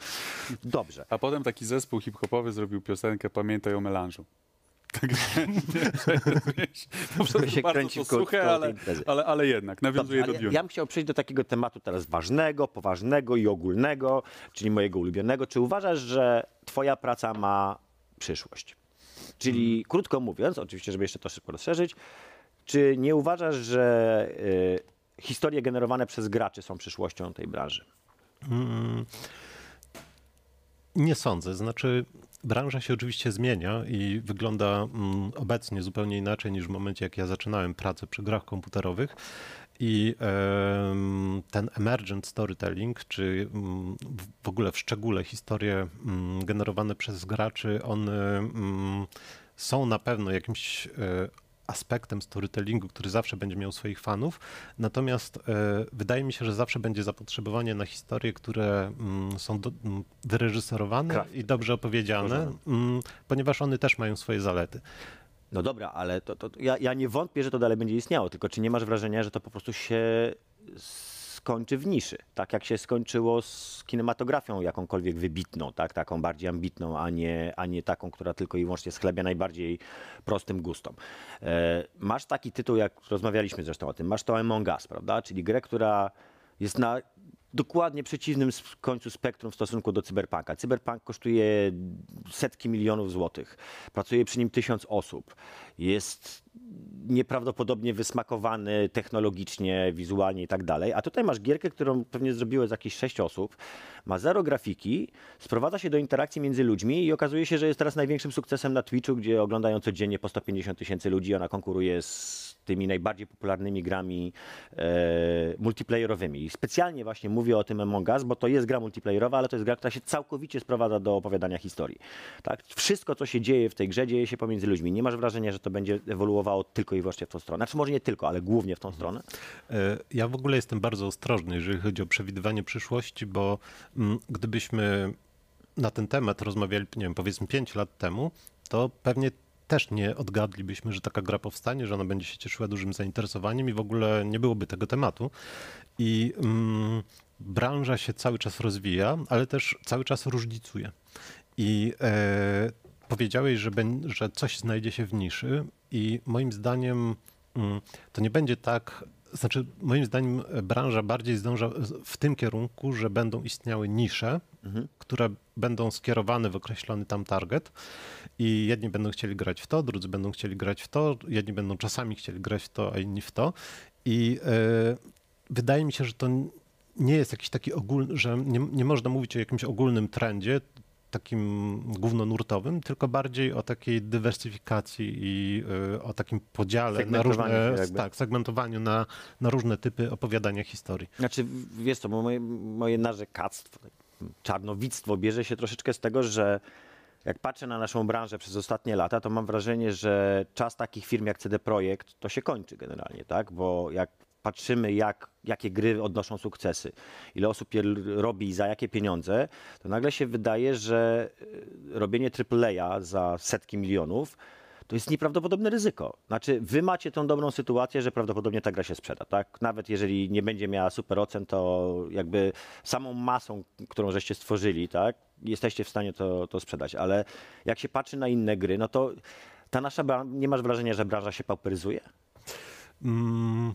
Dobrze. A potem taki zespół hip-hopowy zrobił piosenkę Pamiętaj o melanżu. Także to po prostu się bardzo kręci to wkoło- suche, ale, ale, ale jednak nawiązuje Dobrze, do Dune. ja bym chciał przejść do takiego tematu teraz ważnego, poważnego i ogólnego, czyli mojego ulubionego. Czy uważasz, że twoja praca ma przyszłość? Czyli Hmm. krótko mówiąc, oczywiście, żeby jeszcze to szybko rozszerzyć, czy nie uważasz, że y, historie generowane przez graczy są przyszłością tej branży? Nie sądzę. Znaczy, branża się oczywiście zmienia i wygląda mm, obecnie zupełnie inaczej niż w momencie, jak ja zaczynałem pracę przy grach komputerowych. I ten emergent storytelling, czy mm, w- ogóle w szczególe historie mm, generowane przez graczy, one są na pewno jakimś e, aspektem storytellingu, który zawsze będzie miał swoich fanów. Natomiast e, wydaje mi się, że zawsze będzie zapotrzebowanie na historie, które mm, są do, mm, wyreżyserowane i dobrze opowiedziane, mm, ponieważ one też mają swoje zalety. No dobra, ale to, to ja, ja nie wątpię, że to dalej będzie istniało, tylko czy nie masz wrażenia, że to po prostu się skończy w niszy, tak jak się skończyło z kinematografią jakąkolwiek wybitną, tak, taką bardziej ambitną, a nie, a nie taką, która tylko i wyłącznie schlebia najbardziej prostym gustom. E, masz taki tytuł, jak rozmawialiśmy zresztą o tym, masz to Among Us, prawda, czyli grę, która jest na dokładnie przeciwnym końcu spektrum w stosunku do Cyberpunka. Cyberpunk kosztuje setki milionów złotych. Pracuje przy nim tysiąc osób. Jest nieprawdopodobnie wysmakowany technologicznie, wizualnie i tak dalej. A tutaj masz gierkę, którą pewnie zrobiło z jakieś sześć osób. Ma zero grafiki, sprowadza się do interakcji między ludźmi i okazuje się, że jest teraz największym sukcesem na Twitchu, gdzie oglądają codziennie po 150 tysięcy ludzi. Ona konkuruje z tymi najbardziej popularnymi grami e, multiplayerowymi. I specjalnie właśnie mówię o tym Among Us, bo to jest gra multiplayerowa, ale to jest gra, która się całkowicie sprowadza do opowiadania historii. Tak? Wszystko, co się dzieje w tej grze, dzieje się pomiędzy ludźmi. Nie masz wrażenia, że to będzie ewoluowało tylko i wyłącznie w tą stronę. Znaczy może nie tylko, ale głównie w tą stronę. E, Ja w ogóle jestem bardzo ostrożny, jeżeli chodzi o przewidywanie przyszłości, bo mm, gdybyśmy na ten temat rozmawiali, nie wiem, powiedzmy 5 lat temu, to pewnie też nie odgadlibyśmy, że taka gra powstanie, że ona będzie się cieszyła dużym zainteresowaniem i w ogóle nie byłoby tego tematu. I mm, branża się cały czas rozwija, ale też cały czas różnicuje. I e, powiedziałeś, że, że coś znajdzie się w niszy i moim zdaniem mm, to nie będzie tak, znaczy moim zdaniem branża bardziej zdąża w tym kierunku, że będą istniały nisze, które będą skierowane w określony tam target i jedni będą chcieli grać w to, drudzy będą chcieli grać w to, jedni będą czasami chcieli grać w to, a inni w to. I e, wydaje mi się, że to nie jest jakiś taki ogólny, że nie, nie można mówić o jakimś ogólnym trendzie, takim głównonurtowym, tylko bardziej o takiej dywersyfikacji i y, o takim podziale na różne, tak, segmentowaniu na, na różne typy opowiadania historii. Znaczy, wiesz co, moje, moje narzekactwo, czarnowictwo bierze się troszeczkę z tego, że jak patrzę na naszą branżę przez ostatnie lata, to mam wrażenie, że czas takich firm jak CD Projekt to się kończy generalnie, tak? Bo jak patrzymy, jak, jakie gry odnoszą sukcesy, ile osób je robi i za jakie pieniądze, to nagle się wydaje, że y, robienie AAA za setki milionów to jest nieprawdopodobne ryzyko. Znaczy, wy macie tą dobrą sytuację, że prawdopodobnie ta gra się sprzeda, tak? Nawet jeżeli nie będzie miała super ocen, to jakby samą masą, którą żeście stworzyli, tak? Jesteście w stanie to, to sprzedać, ale jak się patrzy na inne gry, no to ta nasza, nie masz wrażenia, że branża się pauperyzuje? Mm,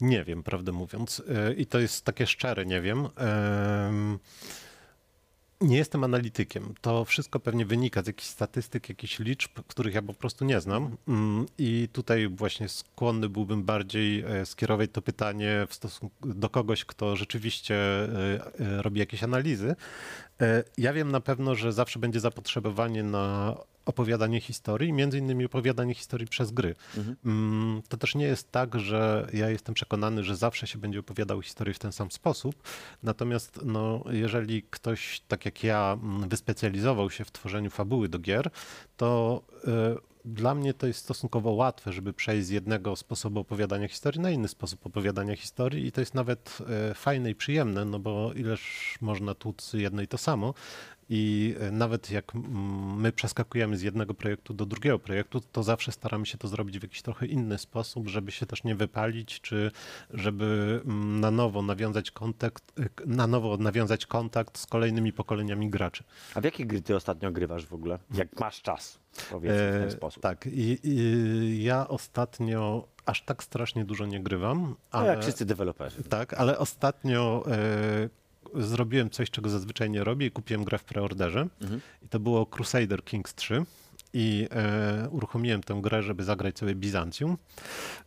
nie wiem, prawdę mówiąc. E, I to jest takie szczere, nie wiem. Em, Nie jestem analitykiem. To wszystko pewnie wynika z jakichś statystyk, jakichś liczb, których ja po prostu nie znam. Mm, I tutaj właśnie skłonny byłbym bardziej e, skierować to pytanie w stosunku do kogoś, kto rzeczywiście e, robi jakieś analizy. Ja wiem na pewno, że zawsze będzie zapotrzebowanie na opowiadanie historii, między innymi opowiadanie historii przez gry. Mm, To też nie jest tak, że ja jestem przekonany, że zawsze się będzie opowiadał historię w ten sam sposób. Natomiast no, jeżeli ktoś, tak jak ja, mm, wyspecjalizował się w tworzeniu fabuły do gier, to y, dla mnie to jest stosunkowo łatwe, żeby przejść z jednego sposobu opowiadania historii na inny sposób opowiadania historii i to jest nawet e, fajne i przyjemne, no bo ileż można tłuc jedno i to samo. I e, nawet jak mm, my przeskakujemy z jednego projektu do drugiego projektu, to zawsze staramy się to zrobić w jakiś trochę inny sposób, żeby się też nie wypalić, czy żeby mm, na nowo nawiązać kontakt, e, na nowo nawiązać kontakt z kolejnymi pokoleniami graczy. A w jakie gry ty ostatnio grywasz w ogóle? Jak masz czas, powiedzmy w ten E, sposób. Tak, i, i ja ostatnio aż tak strasznie dużo nie grywam, No, ale, jak wszyscy deweloperzy. tak, ale ostatnio e, zrobiłem coś, czego zazwyczaj nie robię i kupiłem grę w preorderze. Mhm. I to było Crusader Kings 3. I e, uruchomiłem tę grę, żeby zagrać sobie Bizancjum.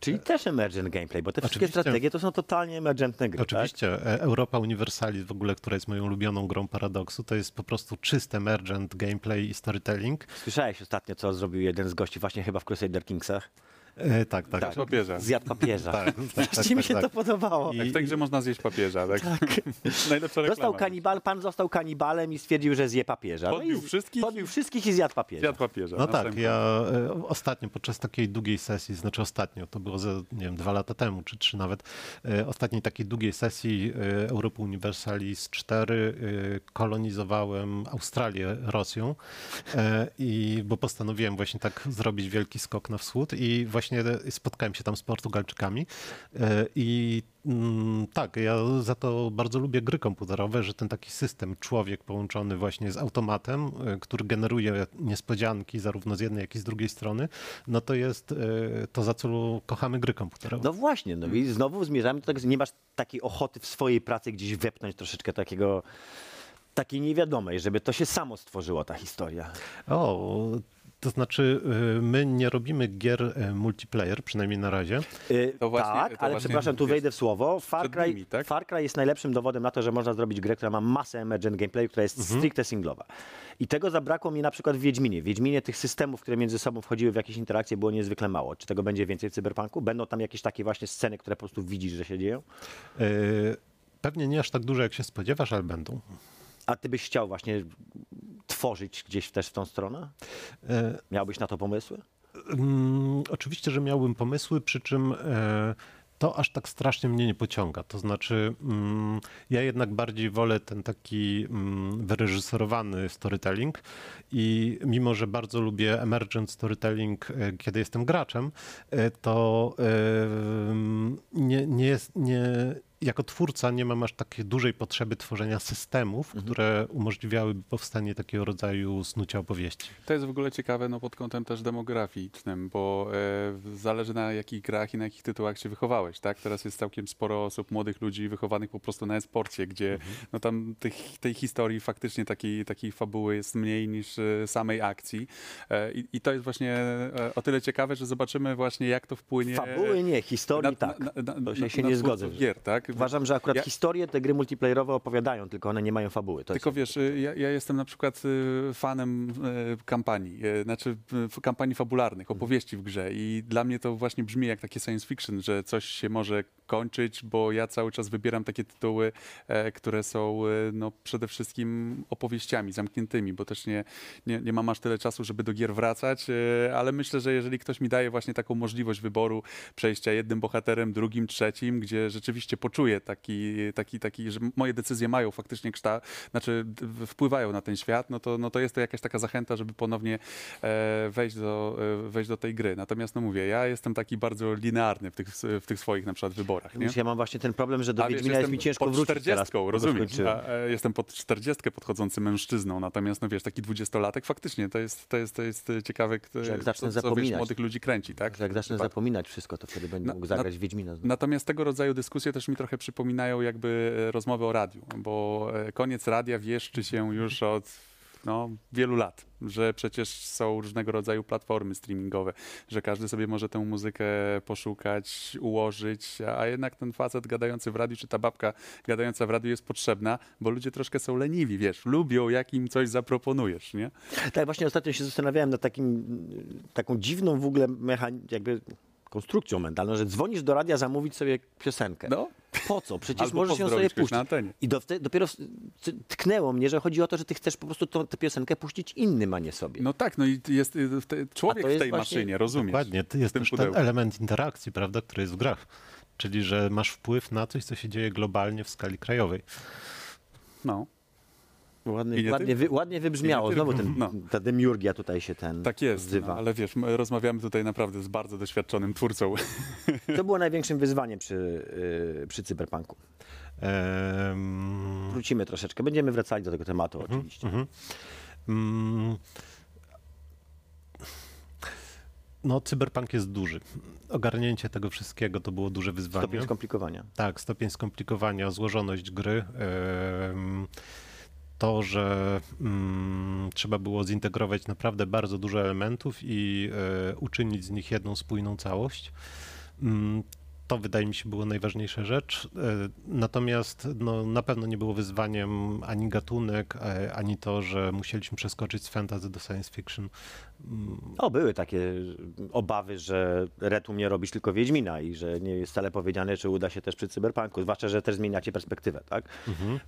Czyli też emergent gameplay, bo te wszystkie Oczywiście. strategie to są totalnie emergentne gry, tak? Oczywiście e, Europa Universalis w ogóle, która jest moją ulubioną grą Paradoksu, to jest po prostu czysty emergent gameplay i storytelling. Słyszałeś ostatnio, co zrobił jeden z gości właśnie chyba w Crusader Kingsach? E, tak, tak. Tak. Papieża. Zjadł papieża. Tak, tak, Strasznie mi tak, się tak. to podobało. I- tej grze można zjeść papieża, tak? Najlepsza reklama. Został kanibal, pan został kanibalem i stwierdził, że zje papieża. Podbił i z- wszystkich Podbił wszystkich i zjadł papieża. Zjadł papieża. No tak, ja e, ostatnio podczas takiej długiej sesji, znaczy ostatnio, to było ze, nie wiem, dwa lata temu, czy trzy nawet, e, ostatniej takiej długiej sesji e, Europa Universalis 4 e, kolonizowałem Australię Rosją e, i bo postanowiłem właśnie tak zrobić wielki skok na wschód i właśnie spotkałem się tam z Portugalczykami e, i mm, tak, ja za to bardzo lubię gry komputerowe, że ten taki system człowiek połączony właśnie z automatem, e, który generuje niespodzianki zarówno z jednej, jak i z drugiej strony, no to jest e, to, za co kochamy gry komputerowe. No właśnie, no i znowu zmierzamy do tego, że nie masz takiej ochoty w swojej pracy gdzieś wepchnąć troszeczkę takiego, takiej niewiadomej, żeby to się samo stworzyło, ta historia. O, to znaczy e, my nie robimy gier e, multiplayer, przynajmniej na razie. Y, To właśnie- tak, to ale właśnie przepraszam, tu wejdę w słowo. Far Cry, nimi, tak? Far Cry jest najlepszym dowodem na to, że można zrobić grę, która ma masę emergent gameplay, która jest Mhm. stricte singlowa. I tego zabrakło mi na przykład w Wiedźminie. W Wiedźminie tych systemów, które między sobą wchodziły w jakieś interakcje było niezwykle mało. Czy tego będzie więcej w Cyberpunku? Będą tam jakieś takie właśnie sceny, które po prostu widzisz, że się dzieją? Pewnie nie aż tak duże, jak się spodziewasz, ale będą. A ty byś chciał właśnie tworzyć gdzieś też w tą stronę? E, Miałbyś na to pomysły? Mm, oczywiście, że miałbym pomysły, przy czym e, to aż tak strasznie mnie nie pociąga. To znaczy, mm, ja jednak bardziej wolę ten taki mm, wyreżyserowany storytelling i mimo, że bardzo lubię emergent storytelling, e, kiedy jestem graczem, e, to e, mm, nie, nie jest, nie, jako twórca nie mam aż takiej dużej potrzeby tworzenia systemów, które umożliwiałyby powstanie takiego rodzaju snucia opowieści. To jest w ogóle ciekawe no, pod kątem też demograficznym, bo e, zależy na jakich grach i na jakich tytułach się wychowałeś, tak? Teraz jest całkiem sporo osób, młodych ludzi wychowanych po prostu na e-sporcie, gdzie no, tam tych, tej historii faktycznie takiej, takiej fabuły jest mniej niż e, samej akcji. E, i, I to jest właśnie e, o tyle ciekawe, że zobaczymy właśnie jak to wpłynie... Fabuły nie, historii na, tak. na, na, na, To się, na, się na nie zgodzę. Gier, tak? Uważam, że akurat Ja- historie te gry multiplayerowe opowiadają, tylko one nie mają fabuły. To Tylko wiesz, ja, ja jestem na przykład y, fanem y, kampanii, y, znaczy kampanii fabularnych, opowieści w grze i dla mnie to właśnie brzmi jak takie science fiction, że coś się może kończyć, bo ja cały czas wybieram takie tytuły, e, które są no, przede wszystkim opowieściami zamkniętymi, bo też nie, nie, nie mam aż tyle czasu, żeby do gier wracać, ale myślę, że jeżeli ktoś mi daje właśnie taką możliwość wyboru przejścia jednym bohaterem, drugim, trzecim, gdzie rzeczywiście poczuję taki, taki, taki że moje decyzje mają faktycznie kształt, znaczy wpływają na ten świat, no to, no to jest to jakaś taka zachęta, żeby ponownie e, wejść, do, e, wejść do tej gry. Natomiast no mówię, ja jestem taki bardzo linearny w tych, w tych swoich na przykład wyborach. Nie? Wiesz, Ja mam właśnie ten problem, że do wiesz, Wiedźmina jest mi ciężko pod wrócić 40, teraz. A, e, jestem pod 40 podchodzący mężczyzną, natomiast no wiesz, taki dwudziestolatek faktycznie to jest, to jest, to jest ciekawe, kto, Że jak zacznę co, co wiesz, zapominać. młodych ludzi kręci, tak? Że jak zacznę zapominać wszystko, to wtedy będę Na- mógł na- zagrać w Wiedźmina. Natomiast tego rodzaju dyskusje też mi trochę przypominają jakby e, rozmowy o radiu, bo e, koniec radia wieszczy się już od no, wielu lat, że przecież są różnego rodzaju platformy streamingowe, że każdy sobie może tę muzykę poszukać, ułożyć, a jednak ten facet gadający w radiu, czy ta babka gadająca w radiu jest potrzebna, bo ludzie troszkę są leniwi, wiesz, lubią jak im coś zaproponujesz, nie? Tak, właśnie ostatnio się zastanawiałem nad takim, taką dziwną w ogóle mechan- jakby konstrukcją mentalną, że dzwonisz do radia zamówić sobie piosenkę. No, Po co? Przecież albo możesz ją sobie puścić. I do, dopiero tknęło mnie, że chodzi o to, że ty chcesz po prostu tą, tę piosenkę puścić innym, a nie sobie. No tak, no i jest y, te, człowiek to w jest tej właśnie- maszynie, rozumiesz? Dokładnie, to jest też ten element interakcji, prawda, który jest w grach. Czyli, że masz wpływ na coś, co się dzieje globalnie w skali krajowej. No. Ładnie, nie ładnie, wy, ładnie wybrzmiało. Znowu ten, No. ta demiurgia tutaj się ten Tak jest, no, ale wiesz, my rozmawiamy tutaj naprawdę z bardzo doświadczonym twórcą. Co było największym wyzwaniem przy, yy, przy cyberpunku? Wrócimy troszeczkę. Będziemy wracali do tego tematu oczywiście. Mhm. Mm. No, cyberpunk jest duży. Ogarnięcie tego wszystkiego to było duże wyzwanie. Stopień skomplikowania. Tak, stopień skomplikowania, złożoność gry. em, To, że mm, trzeba było zintegrować naprawdę bardzo dużo elementów i e, uczynić z nich jedną spójną całość. Mm, To wydaje mi się było najważniejsza rzecz. E, Natomiast no, na pewno nie było wyzwaniem ani gatunek, e, ani to, że musieliśmy przeskoczyć z fantasy do science fiction. Mm, O, były takie obawy, że Retum nie robisz tylko Wiedźmina i że nie jest wcale powiedziane, czy uda się też przy cyberpunku, zwłaszcza, że też zmieniacie perspektywę, tak?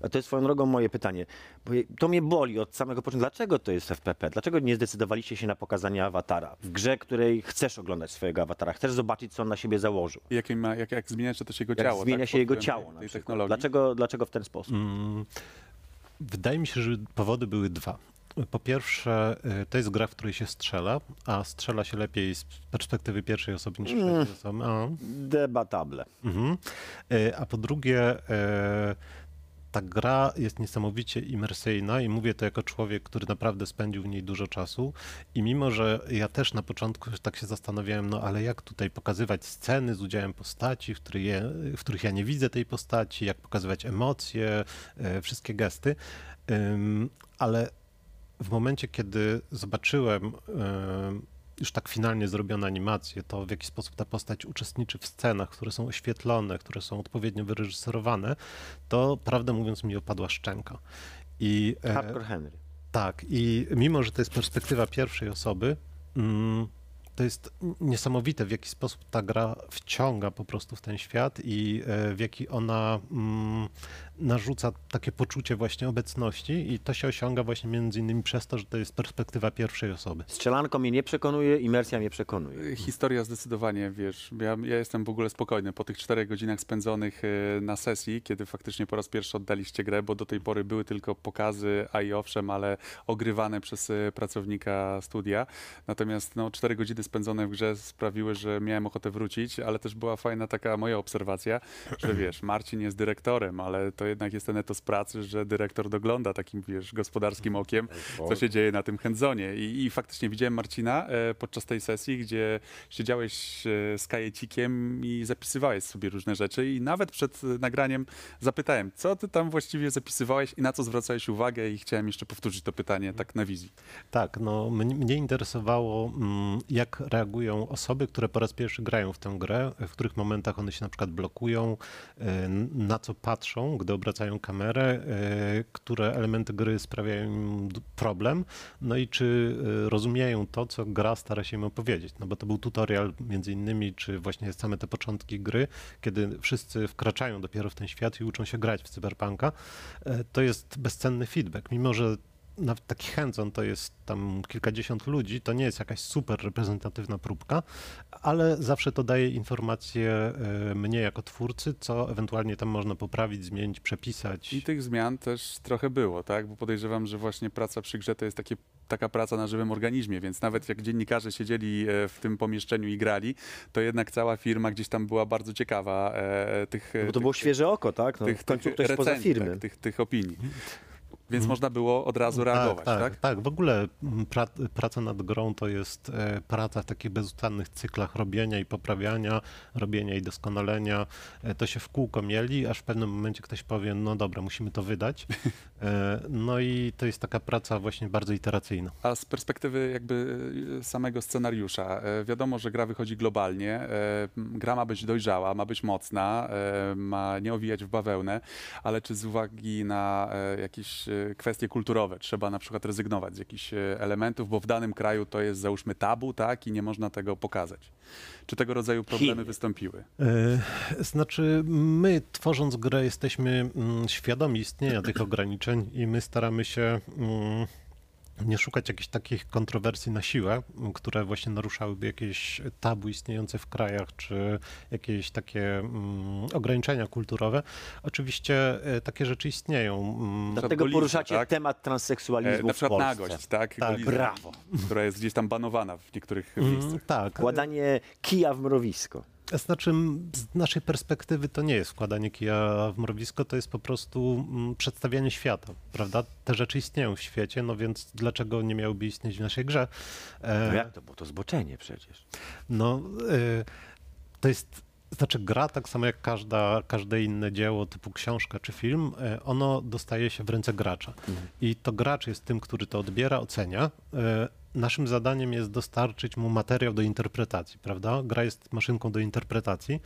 A to jest swoją drogą moje pytanie, bo to mnie boli od samego początku. Dlaczego to jest FPP? Dlaczego nie zdecydowaliście się na pokazanie awatara w grze, której chcesz oglądać swojego awatara, chcesz zobaczyć, co on na siebie założył? Jak, ma, jak, jak zmienia się też jego Jak ciało. zmienia tak, się jego ciało na tej przykład. technologii. Dlaczego, dlaczego w ten sposób? Mm, Wydaje mi się, że powody były dwa. Po pierwsze, y, to jest gra, w której się strzela, a strzela się lepiej z perspektywy pierwszej osoby niż Mm. osoby. A, Debatable. mhm. Y, a po drugie, y, ta gra jest niesamowicie imersyjna i mówię to jako człowiek, który naprawdę spędził w niej dużo czasu i mimo, że ja też na początku tak się zastanawiałem, no ale jak tutaj pokazywać sceny z udziałem postaci, w, je, w których ja nie widzę tej postaci, jak pokazywać emocje, wszystkie gesty, ale w momencie, kiedy zobaczyłem ym, już tak finalnie zrobione animacje, to w jaki sposób ta postać uczestniczy w scenach, które są oświetlone, które są odpowiednio wyreżyserowane, to prawdę mówiąc mi opadła szczęka. I, e, Hardcore Henry. tak, i mimo, że to jest perspektywa pierwszej osoby, mm, to jest niesamowite, w jaki sposób ta gra wciąga po prostu w ten świat i e, w jaki ona mm, narzuca takie poczucie właśnie obecności i to się osiąga właśnie między innymi przez to, że to jest perspektywa pierwszej osoby. Strzelanko mnie nie przekonuje, imersja mnie przekonuje. Historia zdecydowanie, wiesz, ja, ja jestem w ogóle spokojny po tych czterech godzinach spędzonych e, na sesji, kiedy faktycznie po raz pierwszy oddaliście grę, bo do tej pory były tylko pokazy, a i owszem, ale ogrywane przez e, pracownika studia. Natomiast no, cztery godziny spędzone w grze sprawiły, że miałem ochotę wrócić, ale też była fajna taka moja obserwacja, że wiesz, Marcin jest dyrektorem, ale to jednak jest ten etos pracy, że dyrektor dogląda takim, wiesz, gospodarskim okiem, co się dzieje na tym hands-onie. I, I faktycznie widziałem Marcina e, podczas tej sesji, gdzie siedziałeś e, z kajecikiem i zapisywałeś sobie różne rzeczy i nawet przed e, nagraniem zapytałem, co ty tam właściwie zapisywałeś i na co zwracałeś uwagę i chciałem jeszcze powtórzyć to pytanie tak na wizji. Tak, no mnie, interesowało, mm, jak reagują osoby, które po raz pierwszy grają w tę grę, w których momentach one się na przykład blokują, na co patrzą, gdy obracają kamerę, e, które elementy gry sprawiają im problem, no i czy e, rozumieją to, co gra stara się im opowiedzieć. No bo to był tutorial między innymi, czy właśnie same te początki gry, kiedy wszyscy wkraczają dopiero w ten świat i uczą się grać w cyberpunka. E, To jest bezcenny feedback, mimo że nawet taki hands-on to jest tam kilkadziesiąt ludzi, to nie jest jakaś super reprezentatywna próbka, ale zawsze to daje informacje e, mnie jako twórcy, co ewentualnie tam można poprawić, zmienić, przepisać. I tych zmian też trochę było, tak? Bo podejrzewam, że właśnie praca przy grze to jest takie, taka praca na żywym organizmie, więc nawet jak dziennikarze siedzieli e, w tym pomieszczeniu i grali, to jednak cała firma gdzieś tam była bardzo ciekawa e, tych... No bo to tych, było świeże oko, tak? No, tych, w końcu ktoś recenzji, firmy. Tak, tych, tych opinii. Więc można było od razu reagować, tak, tak? tak, tak. W ogóle mm, pra, praca nad grą to jest e, praca w takich bezustannych cyklach robienia i poprawiania, robienia i doskonalenia. E, to się w kółko mieli, aż w pewnym momencie ktoś powie, no dobra, musimy to wydać. E, no i to jest taka praca właśnie bardzo iteracyjna. A z perspektywy jakby samego scenariusza, wiadomo, że gra wychodzi globalnie, gra ma być dojrzała, ma być mocna, ma nie owijać w bawełnę, ale czy z uwagi na jakieś kwestie kulturowe trzeba na przykład rezygnować z jakichś e, elementów, bo w danym kraju to jest załóżmy tabu, tak, i nie można tego pokazać. Czy tego rodzaju problemy Chiny. wystąpiły? E, Znaczy, my tworząc grę jesteśmy mm, świadomi istnienia tych ograniczeń i my staramy się mm, nie szukać jakichś takich kontrowersji na siłę, które właśnie naruszałyby jakieś tabu istniejące w krajach, czy jakieś takie mm, ograniczenia kulturowe. Oczywiście e, takie rzeczy istnieją. Mm, Dlatego Golizmy, poruszacie tak? temat E, transseksualizmu na w przykład Polsce. nagość, tak? Tak, Golizma, Brawo. Która jest gdzieś tam banowana w niektórych mm, miejscach. tak. Wkładanie kija w mrowisko. Znaczy, z naszej perspektywy to nie jest wkładanie kija w mrowisko, to jest po prostu przedstawianie świata, prawda? Te rzeczy istnieją w świecie, no więc dlaczego nie miałyby istnieć w naszej grze? E, No jak to? Bo to zboczenie przecież. No, y, to jest, znaczy gra, tak samo jak każda, każde inne dzieło typu książka czy film, y, ono dostaje się w ręce gracza. I to gracz jest tym, który to odbiera, ocenia. Naszym zadaniem jest dostarczyć mu materiał do interpretacji, prawda? Gra jest maszynką do interpretacji.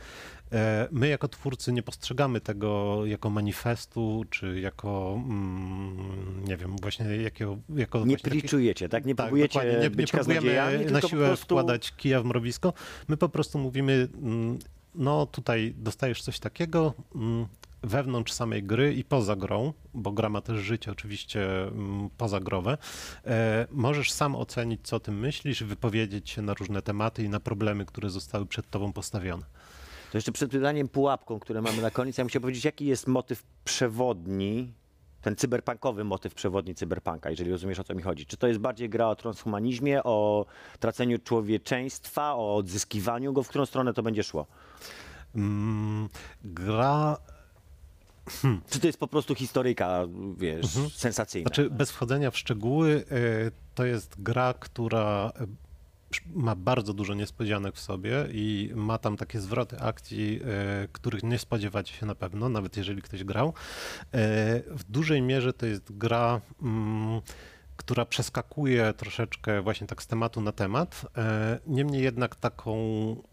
E, My jako twórcy nie postrzegamy tego jako manifestu, czy jako, mm, nie wiem, właśnie jakiego, jako Nie właśnie taki- pliczujecie, tak? Nie tak, próbujecie nie, nie być próbujemy na siłę prostu... wkładać kija w mrowisko. My po prostu mówimy, mm, no tutaj dostajesz coś takiego mm, wewnątrz samej gry i poza grą, bo gra ma też życie oczywiście mm, pozagrowe. E, możesz sam ocenić, co o tym myślisz, wypowiedzieć się na różne tematy i na problemy, które zostały przed tobą postawione. To jeszcze przed pytaniem pułapką, które mamy na koniec, ja bym chciał powiedzieć, jaki jest motyw przewodni, ten cyberpunkowy motyw przewodni cyberpunka, jeżeli rozumiesz o co mi chodzi. Czy to jest bardziej gra o transhumanizmie, o traceniu człowieczeństwa, o odzyskiwaniu go, w którą stronę to będzie szło? Mm, gra Czy to jest po prostu historyjka, wiesz, sensacyjna? Znaczy, bez wchodzenia w szczegóły, y, to jest gra, która sz- ma bardzo dużo niespodzianek w sobie i ma tam takie zwroty akcji, y, których nie spodziewacie się na pewno, nawet jeżeli ktoś grał. W dużej mierze to jest gra, mm, która przeskakuje troszeczkę właśnie tak z tematu na temat. E, Niemniej jednak taką,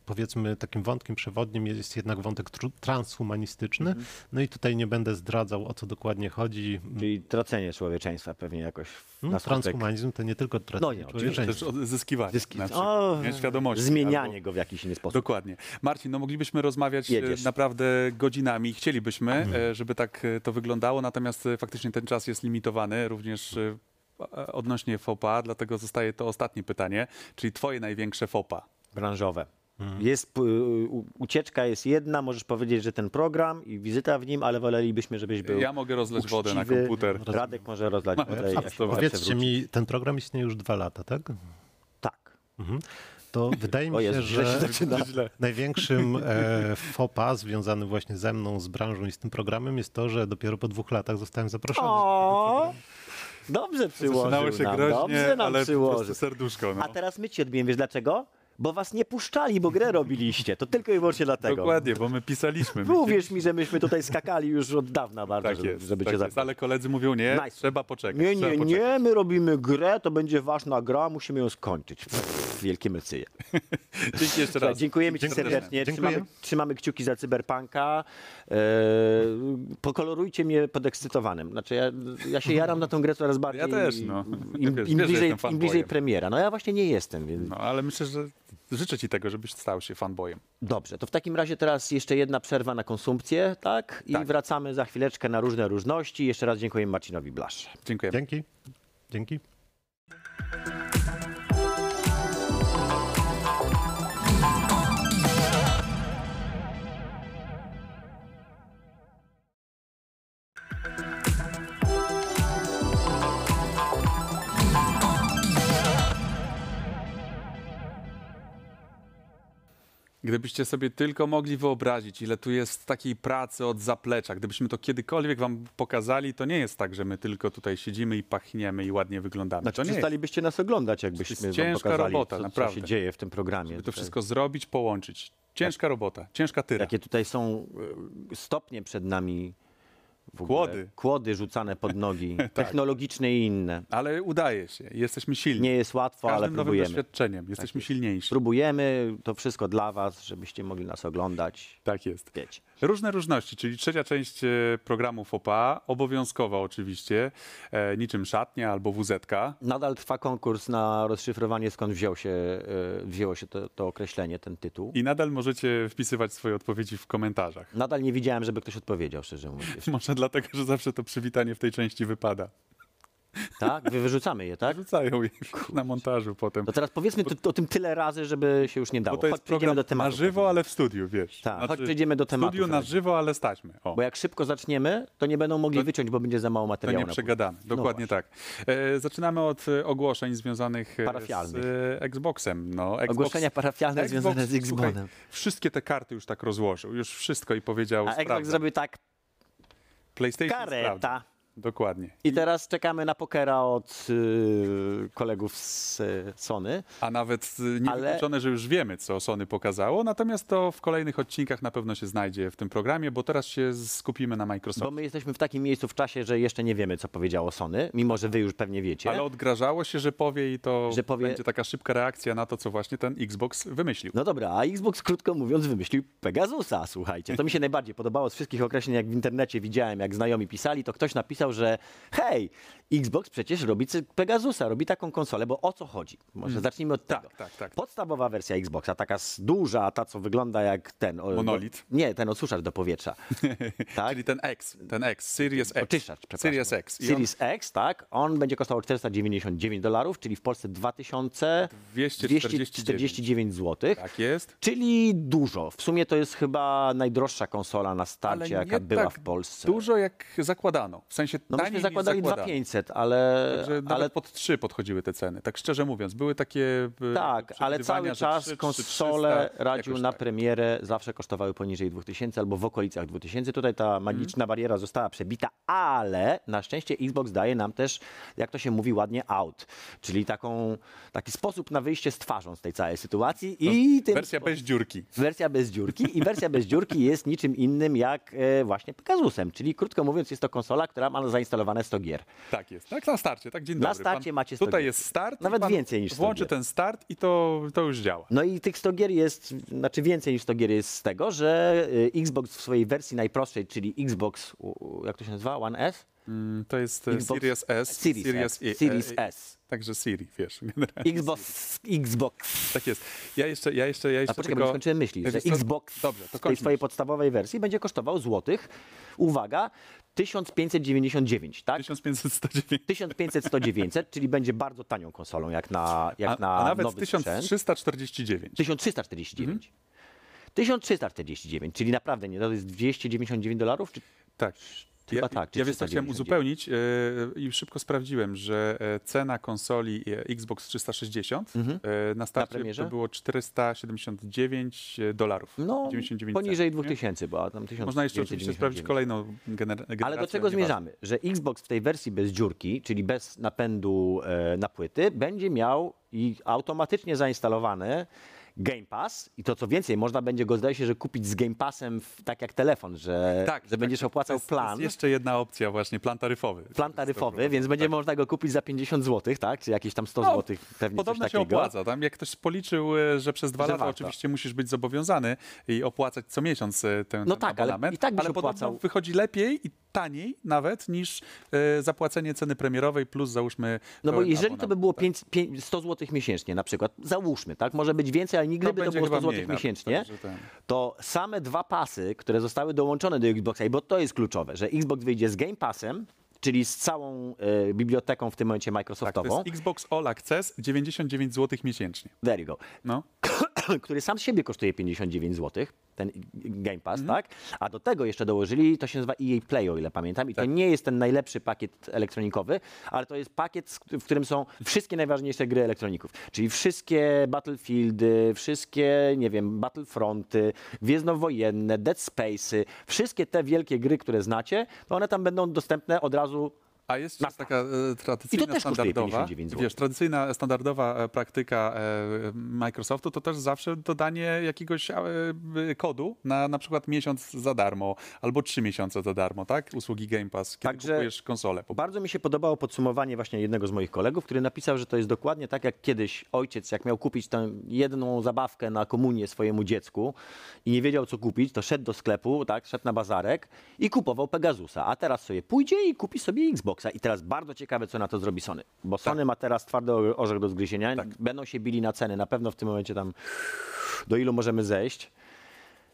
powiedzmy, takim wątkiem przewodnim jest jednak wątek transhumanistyczny. No i tutaj nie będę zdradzał, o co dokładnie chodzi. Czyli tracenie człowieczeństwa pewnie jakoś No, transhumanizm to nie tylko No tracenie nie, Też człowieczeństwa. odzyskiwanie. Zyski... na przykład, O, nie? Świadomości. zmienianie albo- go w jakiś inny sposób. Dokładnie. Marcin, no moglibyśmy rozmawiać e, Jedziesz. naprawdę godzinami. Chcielibyśmy, e, żeby tak to wyglądało, natomiast faktycznie ten czas jest limitowany, również odnośnie FOPA, dlatego zostaje to ostatnie pytanie, czyli twoje największe FOPA. branżowe. Jest, p- u- ucieczka jest jedna, możesz powiedzieć, że ten program i wizyta w nim, ale wolelibyśmy, żebyś był Ja mogę rozleć wodę na uczciwy. komputer. Radek może rozlać Ma- wodę. a Powiedzcie mi, ten program istnieje już dwa lata, tak? Tak. Mhm. To wydaje mi się, Jezu, źle się że największym e, FOPA związanym właśnie ze mną, z branżą i z tym programem jest to, że dopiero po dwóch latach zostałem zaproszony. O, dobrze przyłożył się nam, groźnie, dobrze nam ale przyłożył. serduszko. No. A teraz my ci odbiłem, wiesz dlaczego? Bo was nie puszczali, bo grę robiliście. To tylko i wyłącznie dlatego. Dokładnie, bo my pisaliśmy. My Uwierz mi, że myśmy tutaj skakali już od dawna bardzo, tak żeby, jest, żeby tak cię ale koledzy mówią nie, Nice. trzeba poczekać. Nie, nie, nie, my robimy grę, to będzie ważna gra, musimy ją skończyć. Pff, wielkie mecyje. Dzięki jeszcze raz. dziękujemy Ci Dziękuję. serdecznie. Dziękuję. Trzymamy, trzymamy kciuki za cyberpunka. E, pokolorujcie mnie podekscytowanym. Znaczy ja, ja się jaram na tą grę coraz bardziej. Ja też, no. Im, im, że bliżej, Im bliżej premiera. No ja właśnie nie jestem, więc No, ale myślę, że życzę ci tego, żebyś stał się fanboyem. dobrze. To w takim razie teraz jeszcze jedna przerwa na konsumpcję, tak? I Tak. wracamy za chwileczkę na różne różności. Jeszcze raz dziękuję Marcinowi Blasz. Dziękuję. Dzięki. Dzięki. Gdybyście sobie tylko mogli wyobrazić, ile tu jest takiej pracy od zaplecza, gdybyśmy to kiedykolwiek wam pokazali, to nie jest tak, że my tylko tutaj siedzimy i pachniemy i ładnie wyglądamy. Znaczy, to nie przestalibyście nas oglądać, jakbyśmy To jest wam ciężka pokazali, robota, co, co naprawdę. się dzieje w tym programie. Żeby to Tutaj- wszystko zrobić, połączyć. Ciężka robota, ciężka tyra. Jakie tutaj są e, stopnie przed nami. W ogóle. Kłody. Kłody rzucane pod nogi, Tak. technologiczne i inne. Ale udaje się, jesteśmy silni. Nie jest łatwo, ale Każdym nowym próbujemy. doświadczeniem jesteśmy jest. silniejsi. Próbujemy, to wszystko dla was, żebyście mogli nas oglądać. Tak jest. Wiecie. Różne różności, czyli trzecia część e, programu FOPA, obowiązkowa oczywiście, e, niczym szatnia albo WZ-ka. Nadal trwa konkurs na rozszyfrowanie, skąd wziął się, e, wzięło się to, to określenie, ten tytuł. I nadal możecie wpisywać swoje odpowiedzi w komentarzach. Nadal nie widziałem, żeby ktoś odpowiedział, szczerze mówiąc. Może dlatego, że zawsze to przywitanie w tej części wypada. Tak? Wy wyrzucamy je, tak? Rzucają je na montażu potem. To teraz powiedzmy to, o tym tyle razy, żeby się już nie dało. Bo to jest Chodź, program do tematu. na żywo, ale w studiu, wiesz. Tak, chodź, przejdziemy do tematu, studiu na żywo, ale staćmy. O. Bo jak szybko zaczniemy, to nie będą mogli wyciąć, bo będzie za mało To materiału. nie na przegadamy, No dokładnie właśnie. tak. E, zaczynamy od e, ogłoszeń związanych e, Parafialnych. z e, Xboxem. No, Xbox, Ogłoszenia parafialne Xbox, związane z Xboxem. Wszystkie te karty już tak rozłożył, już wszystko i powiedział, A Xbox sprawdzam. zrobił tak, PlayStation kareta. Dokładnie. I teraz czekamy na pokera od y, kolegów z y, Sony. A nawet y, nie Ale- wykluczone, że już wiemy, co Sony pokazało, natomiast to w kolejnych odcinkach na pewno się znajdzie w tym programie, bo teraz się skupimy na Bo Microsoftie. my jesteśmy w takim miejscu w czasie, że jeszcze nie wiemy, co powiedziało Sony, mimo że wy już pewnie wiecie. Ale odgrażało się, że powie i to Że powie- będzie taka szybka reakcja na to, co właśnie ten Xbox wymyślił. No dobra, a Xbox krótko mówiąc wymyślił Pegasusa, słuchajcie. To mi się najbardziej podobało z wszystkich określeń, jak w internecie widziałem, jak znajomi pisali, to ktoś napisał, że hej, Xbox przecież robi Pegasusa, robi taką konsolę, bo o co chodzi? Może zacznijmy od Tak, tego. tak, tak. Podstawowa wersja Xboxa, taka duża, ta co wygląda jak ten... o, Monolit. Do, nie, ten odsuszacz do powietrza. tak? Czyli ten X, ten X, Series X. Przepraszam. Series X. I Series X, tak. On będzie kosztował 499 dolarów, czyli w Polsce 2249 249 zł. on, tak jest. Czyli dużo. W sumie to jest chyba najdroższa konsola na starcie, Ale jaka była tak w Polsce. Dużo jak zakładano. W sensie No taniej myśmy niż zakładali zakładano. 2500, ale, Także nawet ale pod 3 podchodziły te ceny. Tak szczerze mówiąc, były takie e, tak, ale cały że czas 3, konsole 300, radził jakoś na tak. premierę zawsze kosztowały poniżej 2000 albo w okolicach 2000. Tutaj ta magiczna Mhm. bariera została przebita, ale na szczęście Xbox daje nam też, jak to się mówi ładnie, out. Czyli taką, taki sposób na wyjście z twarzą z tej całej sytuacji i tym No, Wersja bez dziurki. Wersja bez dziurki i wersja bez dziurki jest niczym innym jak e, właśnie Pegasusem, czyli krótko mówiąc jest to konsola, która ma zainstalowane 100 gier. Tak jest. Tak na starcie, tak dzień Na dobry. starcie macie 100 Tutaj gier. jest start. Nawet pan więcej niż 100 Włączy gier. ten start i to, to już działa. No i tych 100 gier jest, znaczy więcej niż 100 gier jest z tego, że e, Xbox w swojej wersji najprostszej, czyli Xbox, jak to się nazywa, One S? Mm, To jest e, Xbox- Series S. Series S, i- Series e, S. Także Siri, wiesz. generalnie. Xbox, Xbox. Tak jest. Ja jeszcze, ja jeszcze, ja jeszcze A poczekaj, tylko... skończyłem myśli, że? Xbox Dobrze, w tej swojej podstawowej wersji będzie kosztował złotych, uwaga, 1599, tak? 1500, 109. 1500, 100, 900, czyli będzie bardzo tanią konsolą jak na, jak A, na a nawet nowy sprzęt. 1349. 1349. 1349, czyli naprawdę nie, to jest 299 dolarów? Czy... Tak. Chyba ja, tak, Ja chciałem 399. uzupełnić e, i szybko sprawdziłem, że e, cena konsoli e, Xbox 360 e, na starcie premierze? to było 479 dolarów. No, 99 poniżej centów, nie? 2000, bo tam 1000. Można jeszcze oczywiście sprawdzić kolejną gener- generację. Ale do czego zmierzamy? Że Xbox w tej wersji bez dziurki, czyli bez napędu e, na płyty, będzie miał i automatycznie zainstalowany Game Pass i to co więcej, można będzie go zdaje się, że kupić z Game Passem w, tak jak telefon, że, Tak, że tak, będziesz to opłacał jest, To plan. jest jeszcze jedna opcja właśnie, plan taryfowy. Plan taryfowy, więc będzie można go kupić za 50 zł, tak? Czy jakieś tam 100 No, zł, pewnie Podobno się opłaca. Tam jak ktoś policzył, e, że przez dwa Że lata warto. oczywiście musisz być zobowiązany i opłacać co miesiąc e, ten, No ten tak, ale abonament. i tak ale podobno opłacał. wychodzi lepiej i taniej nawet niż e, zapłacenie ceny premierowej plus załóżmy No bo pełen jeżeli to by abonament. było Tak. 5, 5, 100 zł miesięcznie na przykład, załóżmy, tak? Może być więcej, ale nigdy To by to było 100 chyba zł mniej miesięcznie. ten- To same dwa pasy, które zostały dołączone do Xboxa, i bo to jest kluczowe, że Xbox wyjdzie z Game Passem, czyli z całą e, biblioteką w tym momencie Tak, to Microsoftową. jest Xbox All Access 99 zł miesięcznie. There you go. No. który sam z siebie kosztuje 59 zł, ten Game Pass, Mhm. tak? A do tego jeszcze dołożyli, to się nazywa EA Play, o ile pamiętam. I Tak. to nie jest ten najlepszy pakiet elektronikowy, ale to jest pakiet, w którym są wszystkie najważniejsze gry elektroników. Czyli wszystkie Battlefieldy, wszystkie, nie wiem, Battlefronty, Gwiezdnowojenne, Dead Space'y, wszystkie te wielkie gry, które znacie, to one tam będą dostępne od razu A jest jest taka e, tradycyjna, I to też kosztuje standardowa, 59 zł. wiesz, tradycyjna, standardowa e, praktyka e, Microsoftu to też zawsze dodanie jakiegoś e, kodu na na przykład miesiąc za darmo albo trzy miesiące za darmo, tak? Usługi Game Pass, kiedy Także kupujesz konsolę. Po Bardzo mi się podobało podsumowanie właśnie jednego z moich kolegów, który napisał, że to jest dokładnie tak jak kiedyś ojciec, jak miał kupić tę jedną zabawkę na komunię swojemu dziecku i nie wiedział co kupić, to szedł do sklepu, tak, szedł na bazarek i kupował Pegasusa, a teraz sobie pójdzie i kupi sobie I teraz bardzo ciekawe, co na to zrobi Sony, bo Sony ma teraz twardy orzech do zgryzienia, będą się bili na ceny, na pewno w tym momencie tam do ilu możemy zejść.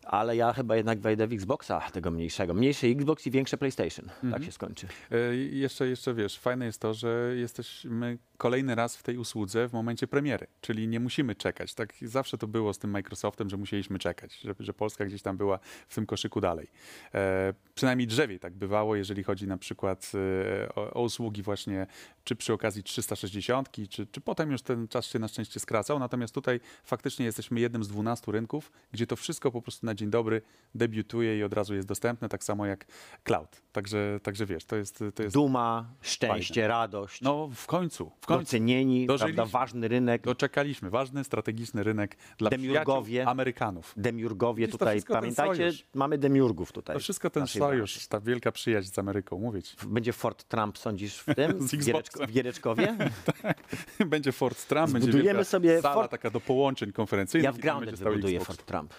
Ale ja chyba jednak wejdę w Xboxa tego mniejszego. Mniejszy Xbox i większe PlayStation. Tak się skończy. E, Jeszcze, jeszcze wiesz, fajne jest to, że jesteśmy kolejny raz w tej usłudze w momencie premiery, czyli nie musimy czekać. Tak zawsze to było z tym Microsoftem, że musieliśmy czekać, że, że Polska gdzieś tam była w tym koszyku dalej. E, przynajmniej drzewiej tak bywało, jeżeli chodzi na przykład e, o, o usługi właśnie, czy przy okazji 360, czy, czy potem już ten czas się na szczęście skracał. Natomiast tutaj faktycznie jesteśmy jednym z 12 rynków, gdzie to wszystko po prostu na dzień dobry debiutuje i od razu jest dostępne, tak samo jak cloud. Także, także wiesz, to jest, to jest Duma, szczęście, radość. no w końcu, w końcu. Docenieni, prawda, ważny rynek. Doczekaliśmy. Ważny, strategiczny rynek dla Demiurgowie. Amerykanów. Demiurgowie Widzisz, tutaj, pamiętajcie, mamy demiurgów tutaj. To wszystko ten sojusz, ta wielka przyjaźń z Ameryką, mówię ci. Będzie Fort Trump, sądzisz, w tym? Z Xboxem. W Giereczkowie? Będzie Fort Trump, będzie Zbudujemy wielka sobie sala Fort- taka do połączeń konferencyjnych. Ja i w Grounded będzie wybuduję Xbox. Fort Trump.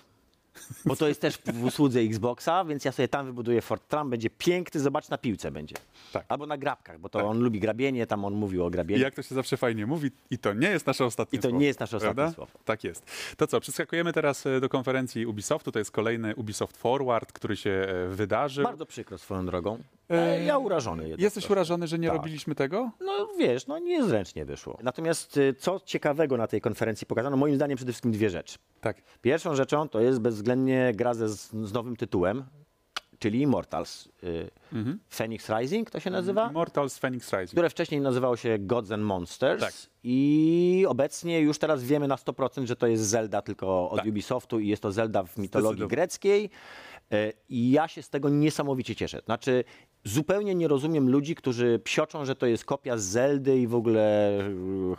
Bo to jest też w usłudze Xboxa, więc ja sobie tam wybuduję Fort Trump. Będzie piękny, zobacz, na piłce będzie. Tak. Albo na grabkach, bo to Tak. on lubi grabienie, tam on mówił o I grabieniu. jak to się zawsze fajnie mówi, i to nie jest nasze ostatnie I to słowo. nie jest nasze ostatnie prawda? słowo. Tak jest. To co, przeskakujemy teraz e, do konferencji Ubisoftu. To jest kolejny Ubisoft Forward, który się e, wydarzył. Bardzo przykro swoją drogą. E, ja urażony jednak. Jesteś urażony, że nie Tak. robiliśmy tego? No wiesz, no niezręcznie wyszło. Natomiast y, co ciekawego na tej konferencji pokazano? Moim zdaniem przede wszystkim dwie rzeczy. Tak. Pierwszą rzeczą to jest bezwzględnie gra ze, z nowym tytułem, czyli Immortals. Y, Mhm. Phoenix Rising to się nazywa? Immortals Phoenix Rising. które wcześniej nazywało się Gods and Monsters. Tak. I obecnie już teraz wiemy na 100%, że to jest Zelda tylko od Tak. Ubisoftu i jest to Zelda w mitologii greckiej. E, I ja się z tego niesamowicie cieszę. Znaczy, zupełnie nie rozumiem ludzi, którzy psioczą, że to jest kopia Zeldy i w ogóle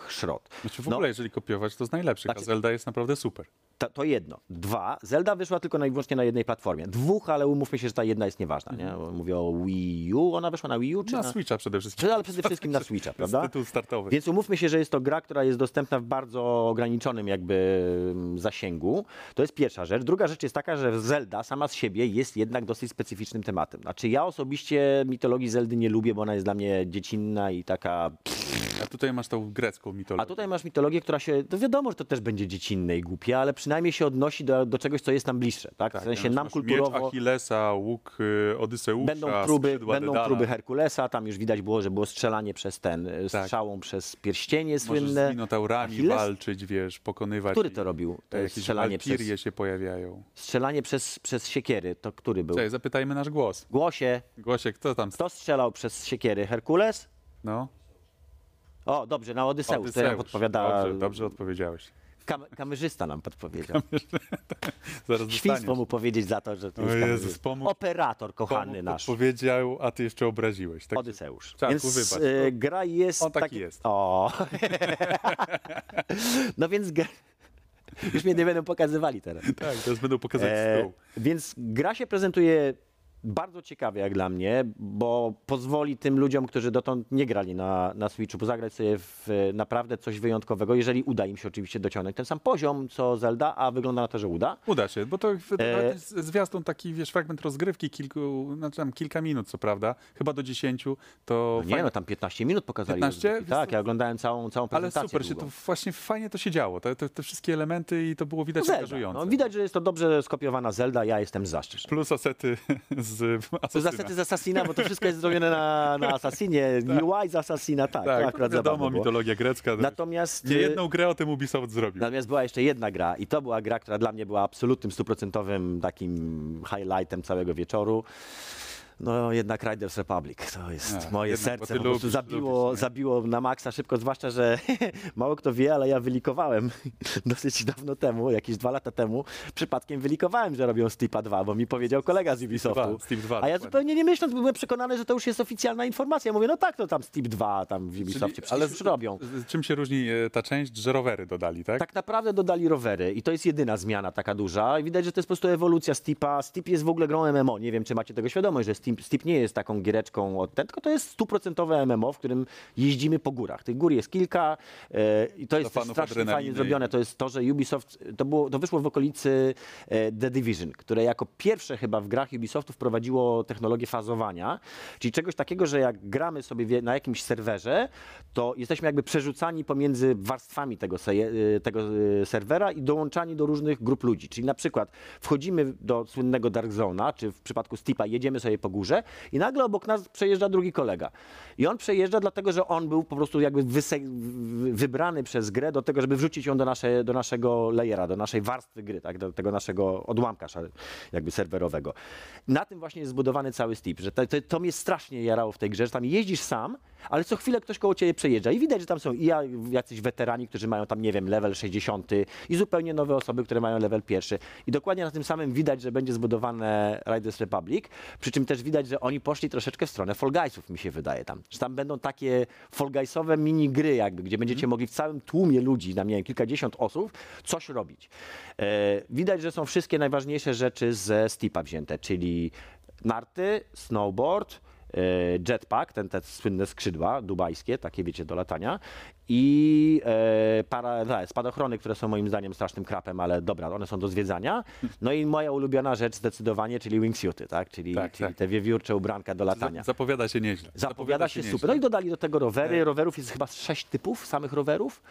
szrot. Znaczy w No. ogóle, jeżeli kopiować, to najlepszych, a Znaczy- Zelda jest naprawdę super. To, to jedno. Dwa, Zelda wyszła tylko na, wyłącznie na jednej platformie. Dwóch, ale umówmy się, że ta jedna jest nieważna. Nie? Bo Mówię o Wii U. Ona wyszła na Wii U czy Na na... Switcha przede wszystkim. Ale przede wszystkim na Switcha, jest prawda? tytuł startowy. Więc umówmy się, że jest to gra, która jest dostępna w bardzo ograniczonym jakby mm, zasięgu. To jest pierwsza rzecz. Druga rzecz jest taka, że Zelda sama z siebie jest jednak dosyć specyficznym tematem. Znaczy ja osobiście mitologii Zeldy nie lubię, bo ona jest dla mnie dziecinna i taka... A tutaj masz tą grecką mitologię. A tutaj masz mitologię, która się... To wiadomo, że to też będzie dziecinne i głupie, ale przynajmniej się odnosi do, do czegoś, co jest nam bliższe. Tak? Tak, w sensie masz- nam masz kulturowo... Miecz Achillesa, łuk y, Odyseusza, Będą próby, będą Dedala. próby Herkulesa, tam już widać było, że było strzelanie przez ten, e, Tak. strzałą przez pierścienie Możesz słynne. z minotaurami Achilles? walczyć, wiesz, pokonywać. Który to robił? E, Jakieś strzelanie przez, się pojawiają. strzelanie przez, przez siekiery. To który był? Cześć, zapytajmy nasz głos. Głosie. Głosie, kto tam? Kto strzelał przez siekiery? Herkules? No, O, dobrze, na Odyseusz. To Odyseusz. nam podpowiada. Dobrze, dobrze odpowiedziałeś. Kam kamerzysta nam podpowiedział. Zaraz Świństwo mu powiedzieć za to, że to jest Jezus, pomógł- Operator kochany Pomógł, nasz. Powiedział, a ty jeszcze obraziłeś. Tak? Odyseusz. Więc wybacz, e, gra jest. On taki jest. O. no więc. gra- Już mnie nie będą pokazywali teraz. Tak, teraz będą pokazać E, stół. więc gra się prezentuje bardzo ciekawie jak dla mnie, bo pozwoli tym ludziom, którzy dotąd nie grali na, na Switchu, zagrać sobie w naprawdę coś wyjątkowego, jeżeli uda im się oczywiście dociągnąć ten sam poziom co Zelda, a wygląda na to, że uda. Uda się, bo to E, zwiastun taki, wiesz, fragment rozgrywki kilku, znaczy tam kilka minut, co prawda, chyba do dziesięciu, to No nie, fajnie, no tam 15 minut pokazali. 15? rozgrywki. Tak, ja oglądałem całą, całą ale prezentację. super się długą. to właśnie fajnie to się działo, te, te, te wszystkie elementy i to było widać Zelda. angażujące. No, widać, że jest to dobrze skopiowana Zelda, ja jestem za szczerze. Plus asety z To Asasyna. zasety z Assassina, bo to wszystko jest zrobione na, na Assassinie. UI z Assassina, tak, to Tak, akurat wiadomo, mitologia grecka. Natomiast... Nie y, jedną grę o tym Ubisoft zrobił. Natomiast była jeszcze jedna gra i to była gra, która dla mnie była absolutnym, stuprocentowym takim highlightem całego wieczoru. No jednak Riders Republic, to jest A, moje jednak, bo serce, ty po prostu lubisz, zabiło, lubisz, nie? zabiło na maksa szybko, zwłaszcza, że mało kto wie, ale ja wylikowałem dosyć dawno temu, jakieś dwa lata temu, przypadkiem wylikowałem, że robią Steepa 2, bo mi powiedział kolega z Ubisoftu. Steep 2, A ja dokładnie. zupełnie nie myśląc, byłem przekonany, że to już jest oficjalna informacja. Mówię, no tak, to tam Steep 2 tam w Ubisoftie przecież już robią. z- Czym się różni e, ta część, że rowery dodali, tak? Tak naprawdę dodali rowery i to jest jedyna zmiana taka duża. I widać, że to jest po prostu ewolucja Steepa. Steep jest w ogóle grą MMO. Nie wiem, czy macie tego świadomość, że Steep Steep, nie jest taką giereczką od ten, tylko to jest stuprocentowe MMO, w którym jeździmy po górach. Tych gór jest kilka e, i to jest strasznie fajnie zrobione. To jest to, że Ubisoft, to, było, to wyszło w okolicy e, The Division, które jako pierwsze chyba w grach Ubisoftu wprowadziło technologię fazowania, czyli czegoś takiego, że jak gramy sobie na jakimś serwerze, to jesteśmy jakby przerzucani pomiędzy warstwami tego, e, tego e, serwera i dołączani do różnych grup ludzi. Czyli na przykład wchodzimy do słynnego Dark Zone'a, czy w przypadku Steepa jedziemy sobie po górze i nagle obok nas przejeżdża drugi kolega. I on przejeżdża dlatego, że on był po prostu jakby wybrany przez grę do tego, żeby wrzucić ją do, nasze, do naszego layera, do naszej warstwy gry, tak, do tego naszego odłamka jakby serwerowego. Na tym właśnie jest zbudowany cały Steep, że to, to, to mnie strasznie jarało w tej grze, że tam jeździsz sam, ale co chwilę ktoś koło ciebie przejeżdża i widać, że tam są i ja- jacyś weterani, którzy mają tam, nie wiem, level 60 i zupełnie nowe osoby, które mają level pierwszy. I dokładnie na tym samym widać, że będzie zbudowane Riders Republic, przy czym też widać, że oni poszli troszeczkę w stronę Fall Guysów, mi się wydaje tam. Że tam będą takie Fall Guysowe mini gry jakby, gdzie będziecie mogli w całym tłumie ludzi, tam nie wiem, kilkadziesiąt osób, coś robić. E, widać, że są wszystkie najważniejsze rzeczy ze Steepa wzięte, czyli narty, snowboard, jetpack, ten, te słynne skrzydła dubajskie, takie wiecie, do latania i e, para, tak, spadochrony, które są moim zdaniem strasznym krapem, ale dobra, one są do zwiedzania. No i moja ulubiona rzecz zdecydowanie, czyli wingsuity, tak? Czyli, Tak, czyli tak. te wiewiórcze ubranka do latania. Za- Zapowiada się nieźle. Zapowiada się nieźle. super. No i dodali do tego rowery. Rowerów jest chyba sześć typów, samych rowerów.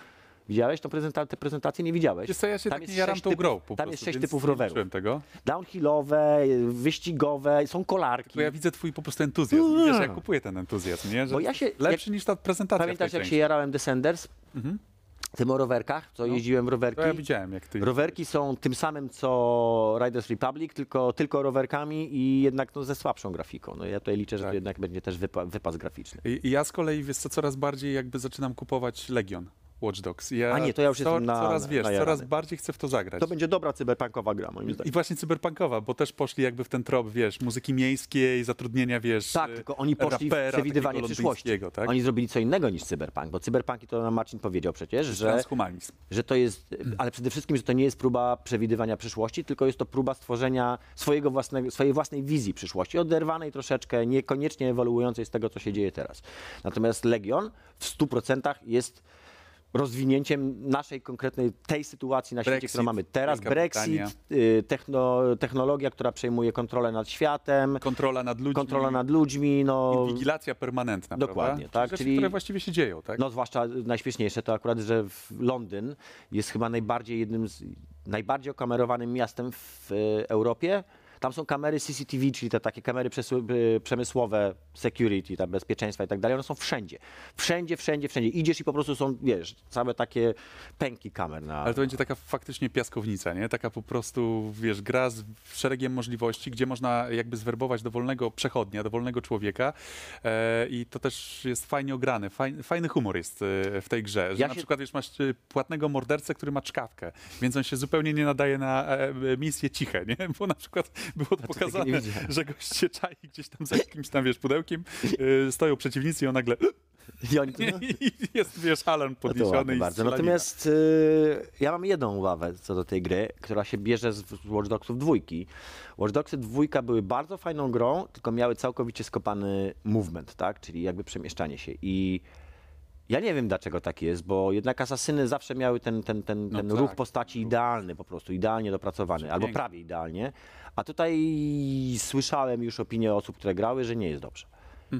Widziałeś tą prezenta- te prezentacje? Nie widziałeś? Wiesz co, ja się Tam tak jest nie jaram sześć tą typów- grą po Tam prostu, jest sześć typów rowerów. tego. Downhillowe, wyścigowe, są kolarki. Bo ja widzę twój po prostu entuzjazm. I Wiesz, ja kupuję ten entuzjazm, nie? Że Bo ja się- lepszy niż ta prezentacja Pamiętasz, jak się jarałem Descenders? Tym o rowerkach, co jeździłem w rowerki. Ja widziałem, jak ty... Rowerki są tym samym co Riders Republic, tylko, tylko rowerkami i jednak no, ze słabszą grafiką. No, ja tutaj liczę, że Tak. to jednak będzie też wypa- wypas graficzny. I ja z kolei, wiesz co, coraz bardziej jakby zaczynam kupować Legion Watch Dogs. Ja A nie, to ja już co, jestem na- Coraz, wiesz, coraz bardziej chcę w to zagrać. To będzie dobra cyberpunkowa gra, moim I zdaniem. właśnie cyberpunkowa, bo też poszli jakby w ten trop, wiesz, muzyki miejskiej, zatrudnienia, wiesz, Tak, tylko oni poszli w przewidywanie przyszłości. Tak? Oni zrobili co innego niż cyberpunk, bo cyberpunk, i to nam Marcin powiedział przecież, że, Transhumanizm. że to jest, ale przede wszystkim, że to nie jest próba przewidywania przyszłości, tylko jest to próba stworzenia swojego własnego, swojej własnej wizji przyszłości, oderwanej troszeczkę, niekoniecznie ewoluującej z tego, co się dzieje teraz. Natomiast Legion w 100% jest rozwinięciem naszej konkretnej, tej sytuacji na świecie, Brexit, którą mamy teraz. Wielka Brexit, y, techno, technologia, która przejmuje kontrolę nad światem, Kontrola nad ludźmi. kontrola nad ludźmi, no... Inwigilacja permanentna, Dokładnie, prawda? tak, Rzeczy, czyli- które właściwie się dzieją, tak? No zwłaszcza najśmieszniejsze to akurat, że w Londyn jest chyba najbardziej jednym z najbardziej okamerowanym miastem w e, Europie. Tam są kamery CCTV, czyli te takie kamery y, przemysłowe, security, tam bezpieczeństwa i tak dalej. One są wszędzie. Wszędzie, wszędzie, wszędzie. Idziesz i po prostu są, wiesz, całe takie pęki kamer na... Ale to będzie taka faktycznie piaskownica, nie? Taka po prostu, wiesz, gra z szeregiem możliwości, gdzie można jakby zwerbować dowolnego przechodnia, dowolnego człowieka e, i to też jest fajnie ograne. Fajny, fajny humor jest e, w tej grze, że Ja na się- przykład, wiesz, masz e, płatnego mordercę, który ma czkawkę, więc on się zupełnie nie nadaje na e, misje ciche, nie? Bo na przykład było to pokazane, że gość się czai gdzieś tam za jakimś tam, wiesz, pudełkiem, e, stoją przeciwnicy i on nagle I oni, no, i jest, wiesz, alarm no podniesiony bardzo. Natomiast y, ja mam jedną uwagę co do tej gry, która się bierze z z Watch Dogsów dwójki. Watch Dogsy dwójka były bardzo fajną grą, tylko miały całkowicie skopany movement, tak? Czyli jakby przemieszczanie się. I ja nie wiem dlaczego tak jest, bo jednak asasyny zawsze miały ten, ten, ten, No ten tak, ruch postaci idealny po prostu, idealnie dopracowany, albo Pięknie. prawie idealnie. A tutaj słyszałem już opinie osób, które grały, że nie jest dobrze.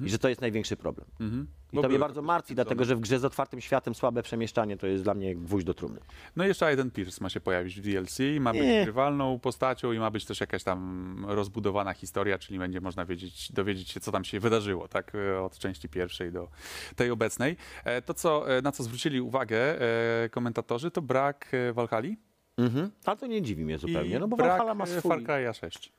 I że to jest największy problem. Mhm. I Bo to mnie były bardzo martwi, dlatego że w grze z otwartym światem słabe przemieszczanie to jest dla mnie gwóźdź do trumny. No i jeszcze Aiden Pierce ma się pojawić w DLC, ma być Nie. grywalną postacią i ma być też jakaś tam rozbudowana historia, czyli będzie można wiedzieć, dowiedzieć się, co tam się wydarzyło, tak, e, od części pierwszej do tej obecnej. E, To, co, e, na co zwrócili uwagę e, komentatorzy, to brak e, Valhalla Mhm. Ale to nie dziwi mnie zupełnie, i no bo brak Valhalla ma e, swój... Far Cry'a 6.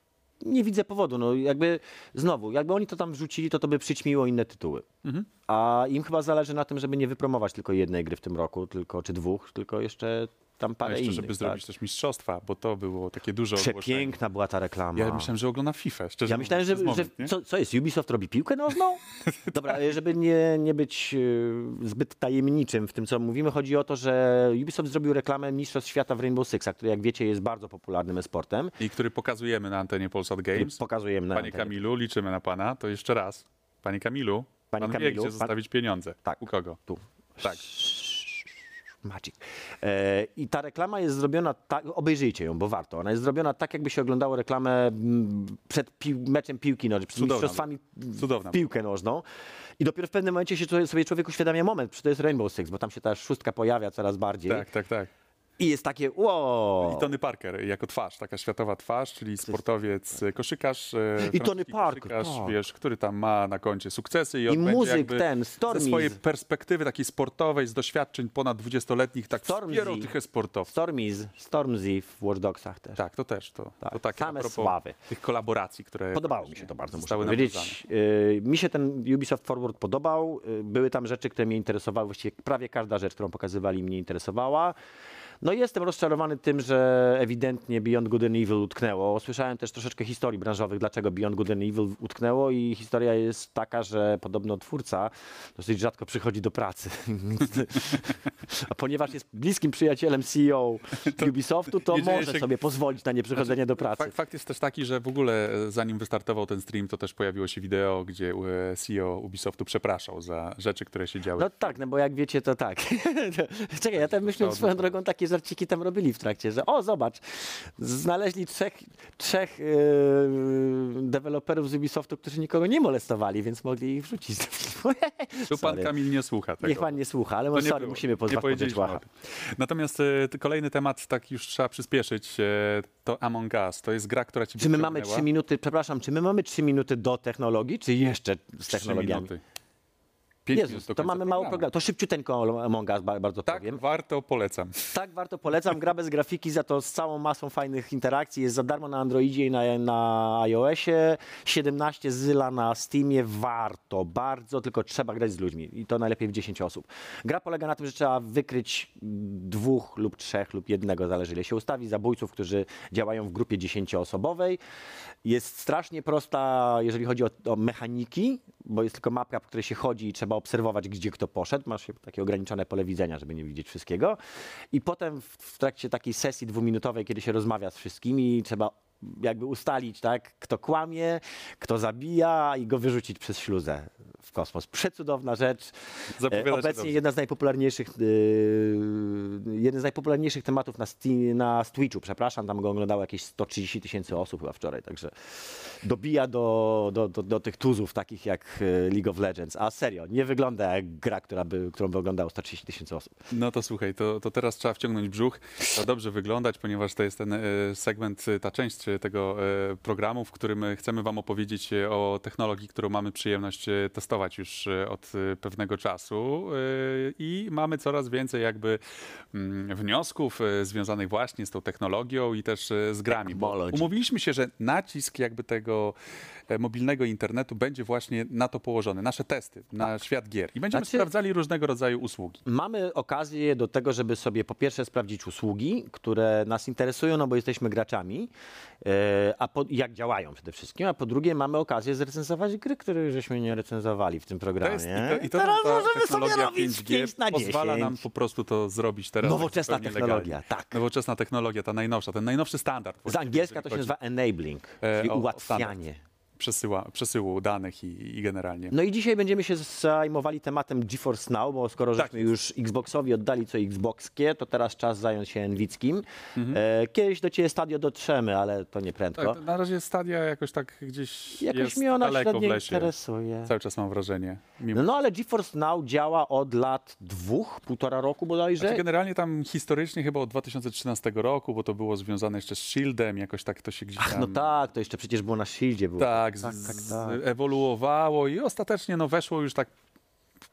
Nie widzę powodu, no jakby znowu, jakby oni to tam wrzucili, to to by przyćmiło inne tytuły. Mhm. A im chyba zależy na tym, żeby nie wypromować tylko jednej gry w tym roku, tylko czy dwóch, tylko jeszcze tam No parę jeszcze, innych. żeby tak. zrobić też mistrzostwa, bo to było takie ogłoszenie. Przepiękna była ta reklama. Ja myślałem, że oglądam FIFA, szczerze Ja myślałem, że, że moment, nie? co, co jest, Ubisoft robi piłkę nożną? Dobra, żeby nie, nie być e, zbyt tajemniczym w tym, co mówimy, chodzi o to, że Ubisoft zrobił reklamę Mistrzostw Świata w Rainbow Sixa, który jak wiecie jest bardzo popularnym e-sportem. I który pokazujemy na antenie Polsat Games. Pokazujemy na Panie antenie. Kamilu, liczymy na pana. To jeszcze raz. Panie Kamilu, Panie pan wie, Kamilu, gdzie pan- zostawić pieniądze. Tak. U kogo? Tu. Tak. Magic. E, I ta reklama jest zrobiona tak, obejrzyjcie ją, bo warto. Ona jest zrobiona tak, jakby się oglądało reklamę mm, przed pił, meczem piłki nożnej, przed Cudowna mistrzostwami Cudowna piłkę nożną. I dopiero w pewnym momencie się sobie człowiek uświadamia moment, że to jest Rainbow Six, bo tam się ta szóstka pojawia coraz bardziej. Tak, tak, tak. I jest takie, wow. I Tony Parker jako twarz, taka światowa twarz, czyli sportowiec, koszykarz. e, I Tony Parker, Koszykarz, tak. wiesz, który tam ma na koncie sukcesy i on I muzyk jakby ten, ze Stormy. swojej perspektywy takiej sportowej, z doświadczeń ponad 20-letnich, tak Stormzy. wspierał tych sportowców. Stormzy, Stormzy w Watch Dogsach też. Tak, to też. To, Tak, to takie same sławy. tych kolaboracji, które Podobało mi się to bardzo, muszę powiedzieć. Y, Mi się ten Ubisoft Forward podobał. Były tam rzeczy, które mnie interesowały. Właściwie prawie każda rzecz, którą pokazywali, mnie interesowała. No jestem rozczarowany tym, że ewidentnie Beyond Good and Evil utknęło. Słyszałem też troszeczkę historii branżowych, dlaczego Beyond Good and Evil utknęło i historia jest taka, że podobno twórca dosyć rzadko przychodzi do pracy. A ponieważ jest bliskim przyjacielem CEO Ubisoftu, to może się- sobie pozwolić na nieprzychodzenie do pracy. Fakt, jest też taki, że w ogóle e, zanim wystartował ten stream, to też pojawiło się wideo, gdzie e, CEO Ubisoftu przepraszał za rzeczy, które się działy. No tak, no bo jak wiecie, to tak. Czekaj, ja tam myślę, swoją drogą takie żarciki tam robili w trakcie, że o, zobacz, znaleźli trzech, trzech yy, deweloperów z Ubisoftu, którzy nikogo nie molestowali, więc mogli ich wrzucić do filmu. Tu pan. Kamil nie słucha tego. Niech pan nie słucha, ale To sorry, było. musimy o łacha. Natomiast t- kolejny temat, tak już trzeba przyspieszyć, e, to Among Us. To jest gra, która ci Czy my mamy trzy minuty, przepraszam, czy my mamy trzy minuty do technologii, czy jeszcze z technologiami? minuty. Pięć minut Jezus, do to mamy mało programu. To szybciuteńko Among Us, ba- bardzo Tak, powiem. warto, polecam. Tak, warto polecam. Gra bez grafiki, za to z całą masą fajnych interakcji. Jest za darmo na Androidzie i na, na iOSie. 17 zyla na Steamie. Warto, bardzo, tylko trzeba grać z ludźmi. I to najlepiej w 10 osób. Gra polega na tym, że trzeba wykryć dwóch lub trzech lub jednego, zależy ile się ustawi, zabójców, którzy działają w grupie 10-osobowej. Jest strasznie prosta, jeżeli chodzi o, o mechaniki, bo jest tylko mapka, po której się chodzi i trzeba obserwować, gdzie kto poszedł. Masz takie ograniczone pole widzenia, żeby nie widzieć wszystkiego. I potem w, w trakcie takiej sesji dwuminutowej, kiedy się rozmawia z wszystkimi, trzeba jakby ustalić, tak, kto kłamie, kto zabija i go wyrzucić przez śluzę w kosmos. Przecudowna rzecz. Zapowiada Obecnie jedna z najpopularniejszych, yy, jeden z najpopularniejszych tematów na, na Twitchu, przepraszam, tam go oglądało jakieś 130 tysięcy osób chyba wczoraj, także dobija do, do, do, do tych tuzów takich jak e, League of Legends. A serio, nie wygląda jak gra, która by, którą by oglądało 130 tysięcy osób. No to słuchaj, to, to teraz trzeba wciągnąć brzuch, trzeba dobrze wyglądać, ponieważ to jest ten e, segment, ta część tego e, programu, w którym e, chcemy wam opowiedzieć e, o technologii, którą mamy przyjemność e, testować już e, od e, pewnego czasu. E, i mamy coraz więcej jakby mm, wniosków e, związanych właśnie z tą technologią i też e, z grami. Bo umówiliśmy się, że nacisk jakby tego e, mobilnego internetu będzie właśnie na to położony, nasze testy, na świat gier. I będziemy Znaczy- sprawdzali różnego rodzaju usługi. Mamy okazję do tego, żeby sobie po pierwsze sprawdzić usługi, które nas interesują, no bo jesteśmy graczami, e, a po, jak działają przede wszystkim, a po drugie mamy okazję zrecenzować gry, których żeśmy nie recenzowali w tym To programie. jest, i to, i to Teraz ta możemy sobie robić 5G 5 na 10. pozwala nam po prostu to zrobić teraz. Nowoczesna zupełnie technologia, legalnie. tak. Nowoczesna technologia, ta najnowsza, ten najnowszy standard. Z angielska to się nazywa enabling, E, czyli o- o ułatwianie. Przesyła, przesyłu danych i, i generalnie. No i dzisiaj będziemy się zajmowali tematem GeForce Now, bo skoro Tak żeśmy już Xboxowi oddali co Xboxkie, to teraz czas zająć się Nvickim. Mhm. E, kiedyś do ciebie stadio dotrzemy, ale to nie prędko. Tak, na razie stadia jakoś tak gdzieś Jakoś jest mnie ona daleko w średnio lesie. interesuje. Cały czas mam wrażenie. Mimo... No, no ale GeForce Now działa od lat dwóch, półtora roku bodajże. Znaczy generalnie tam historycznie chyba od 2013 roku, bo to było związane jeszcze z Shieldem, jakoś tak to się gdzieś Ach, tam... no tak, to jeszcze przecież było na Shieldzie. Było. Tak, tak, tak, z- tak. ewoluowało i ostatecznie no, weszło już tak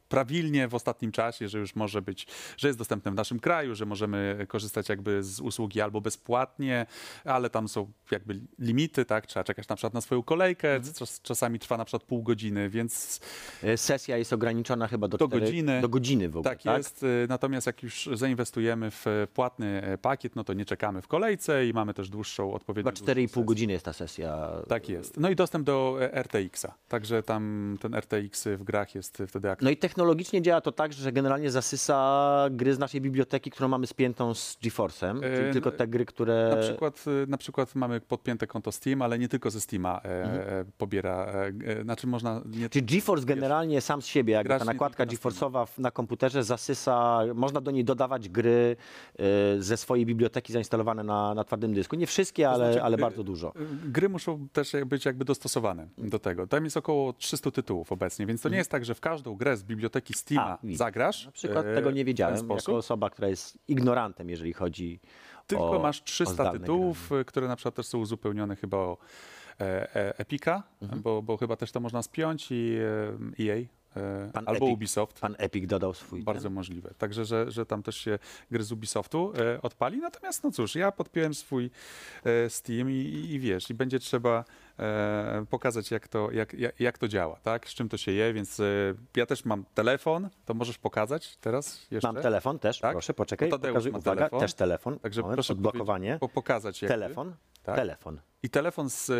prawilnie w ostatnim czasie, że już może być, że jest dostępne w naszym kraju, że możemy korzystać jakby z usługi albo bezpłatnie, ale tam są jakby limity, tak? Trzeba czekać na przykład na swoją kolejkę, Mhm. czas, czasami trwa na przykład pół godziny, więc E, Sesja jest ograniczona chyba do, Do cztery- godziny. Do godziny w ogóle, tak tak? jest. y, Natomiast jak już zainwestujemy w e, płatny e, pakiet, no to nie czekamy w kolejce i mamy też dłuższą odpowiednią. Chyba 4,5 dłuższą sesję. godziny jest ta sesja. Tak jest. No i dostęp do RTX-a. Także tam ten RTX w grach jest wtedy aktywny. No i technologicznie działa to tak, że generalnie zasysa gry z naszej biblioteki, którą mamy spiętą z GeForce'em, czyli tylko te gry, które... Na przykład, y, na przykład mamy podpięte konto Steam, ale nie tylko ze Steama e, Mhm. e, pobiera. E, e, znaczy można. Nie, Czyli GeForce generalnie sam z siebie, jakby ta nakładka GeForce'owa na komputerze zasysa, można do niej dodawać gry e, ze swojej biblioteki zainstalowane na, na twardym dysku. Nie wszystkie, ale, znaczy, ale y, bardzo dużo. Gry muszą też być jakby dostosowane do tego. Tam jest około 300 tytułów obecnie, więc to nie jest tak, że w każdą grę z biblioteki A, widzisz. zagrasz. Na przykład e, tego nie w ten wiedziałem, sposób. jako osoba, która jest ignorantem, jeżeli chodzi Tylko o masz o 300 zdalne tytułów, y, które na przykład też są uzupełnione chyba o e, e, Epika, Mhm. bo, bo chyba też to można spiąć i e, EA. e, Pan albo Epic. Ubisoft. Pan Epic dodał swój... Bardzo możliwe. Także, że, że tam też się gry z Ubisoftu e, odpali. Natomiast no cóż, ja podpiąłem swój e, Steam i, i wiesz, i będzie trzeba e, pokazać, jak to, jak, jak, jak to działa, tak? Z czym to się je, więc e, ja też mam telefon, to możesz pokazać teraz jeszcze? Mam telefon też, Tak? proszę, poczekaj. Tadeusz Pokazuj, ma uwaga, telefon. też telefon. Także Moment, proszę odblokowanie. Po, pokazać jakby. Telefon, Tak? telefon. I telefon z e,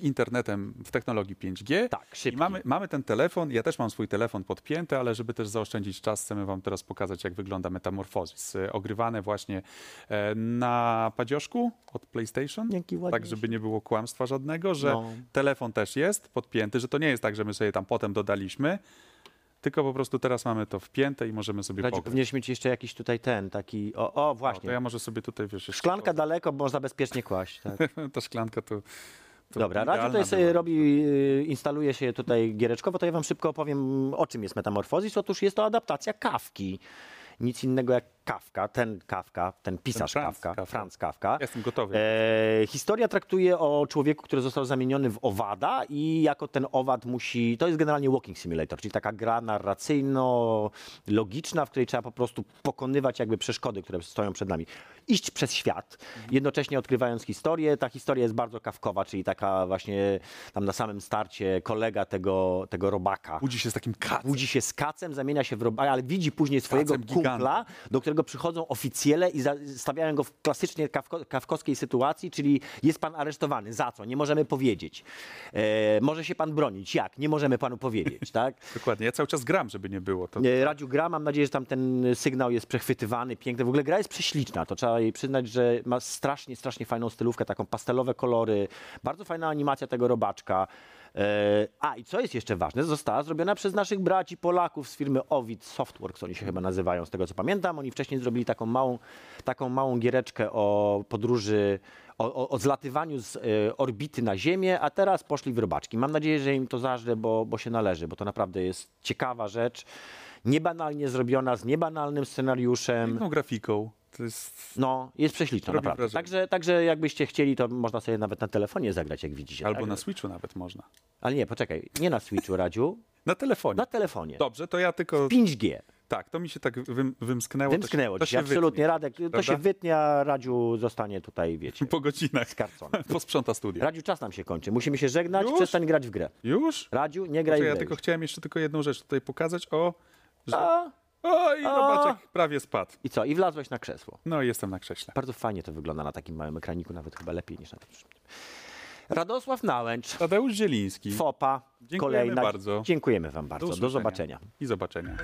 internetem w technologii 5G. Tak, szybki. I mamy, mamy ten telefon, ja też mam swój telefon podpięty, ale żeby też zaoszczędzić czas, chcemy wam teraz pokazać, jak wygląda Metamorphosis. E, Ogrywane właśnie e, na padzioszku od PlayStation. Ładny Tak, żeby nie było kłamstwa żadnego, że No. telefon też jest podpięty, że to nie jest tak, że my sobie tam potem dodaliśmy, tylko po prostu teraz mamy to wpięte i możemy sobie Radziu, pograć. powinieneś mieć jeszcze jakiś tutaj ten, taki, o, o O, właśnie. to ja może sobie tutaj, wiesz, jeszcze Szklanka daleko, bo można bezpiecznie kłaść. Tak. ta szklanka to, to Dobra, Radziu idealna tutaj sobie była. robi, y, instaluje się tutaj giereczkowo, to ja wam szybko opowiem, o czym jest Metamorfozis. Otóż jest to adaptacja Kawki. Nic innego jak Kawka, ten Kawka, ten pisarz Franz Kawka, Kafka. Franz Kawka. Jestem gotowy. E, historia traktuje o człowieku, który został zamieniony w owada i jako ten owad musi, to jest generalnie walking simulator, czyli taka gra narracyjno-logiczna, w której trzeba po prostu pokonywać jakby przeszkody, które stoją przed nami. Iść przez świat, jednocześnie odkrywając historię. Ta historia jest bardzo kawkowa, czyli taka właśnie tam na samym starcie kolega tego, tego robaka Budzi się z takim kacem. budzi się z kacem, zamienia się w robaka, ale widzi później swojego gigantem. kumpla, do którego przychodzą oficjele i stawiają go w klasycznie kawko, kawkowskiej sytuacji, czyli jest pan aresztowany. Za co? Nie możemy powiedzieć. E, może się pan bronić. Jak? Nie możemy panu powiedzieć, tak? Dokładnie. Ja cały czas gram, żeby nie było. To, E, Radziu gra, mam nadzieję, że tam ten sygnał jest przechwytywany, piękny. W ogóle gra jest prześliczna, to trzeba jej przyznać, że ma strasznie, strasznie fajną stylówkę, taką pastelowe kolory, bardzo fajna animacja tego robaczka. E, A i co jest jeszcze ważne, została zrobiona przez naszych braci Polaków z firmy Ovid Softworks, oni się chyba nazywają, z tego co pamiętam. Oni wcześniej zrobili taką małą, taką małą giereczkę o podróży, o, o, o zlatywaniu z e, orbity na Ziemię, a teraz poszli w robaczki. Mam nadzieję, że im to zażre, bo, bo się należy, bo to naprawdę jest ciekawa rzecz niebanalnie zrobiona, z niebanalnym scenariuszem. Piękną grafiką. To jest... No, jest prześliczna, naprawdę. wrażenie. Także, także jakbyście chcieli, to można sobie nawet na telefonie zagrać, jak widzicie. Albo tak? na Switchu nawet można. Ale nie, poczekaj, nie na Switchu, Radziu, Na telefonie. na telefonie. Dobrze, to ja tylko... 5G. Tak, to mi się tak wym, wymsknęło. Wymsknęło to się, się, to absolutnie, wytnie, Radek. To prawda? się wytnie, a Radziu zostanie tutaj, wiecie, Po godzinach. skarcony. Posprząta studia. Radziu, czas nam się kończy. Musimy się żegnać, Już? przestań grać w grę. Już? Radziu, nie graj Znaczy, w ja grę. tylko już. chciałem jeszcze tylko jedną rzecz tutaj pokazać. O, że... A, o i robaczek prawie spadł. I co? I wlazłeś na krzesło. No i jestem na krześle. Bardzo fajnie to wygląda na takim małym ekraniku, nawet chyba lepiej niż na tym. Radosław Nałęcz, Tadeusz Zieliński. FOPA, Dziękujemy kolejna. bardzo. Dziękujemy Wam bardzo. Do usłyszenia zobaczenia. I zobaczenia.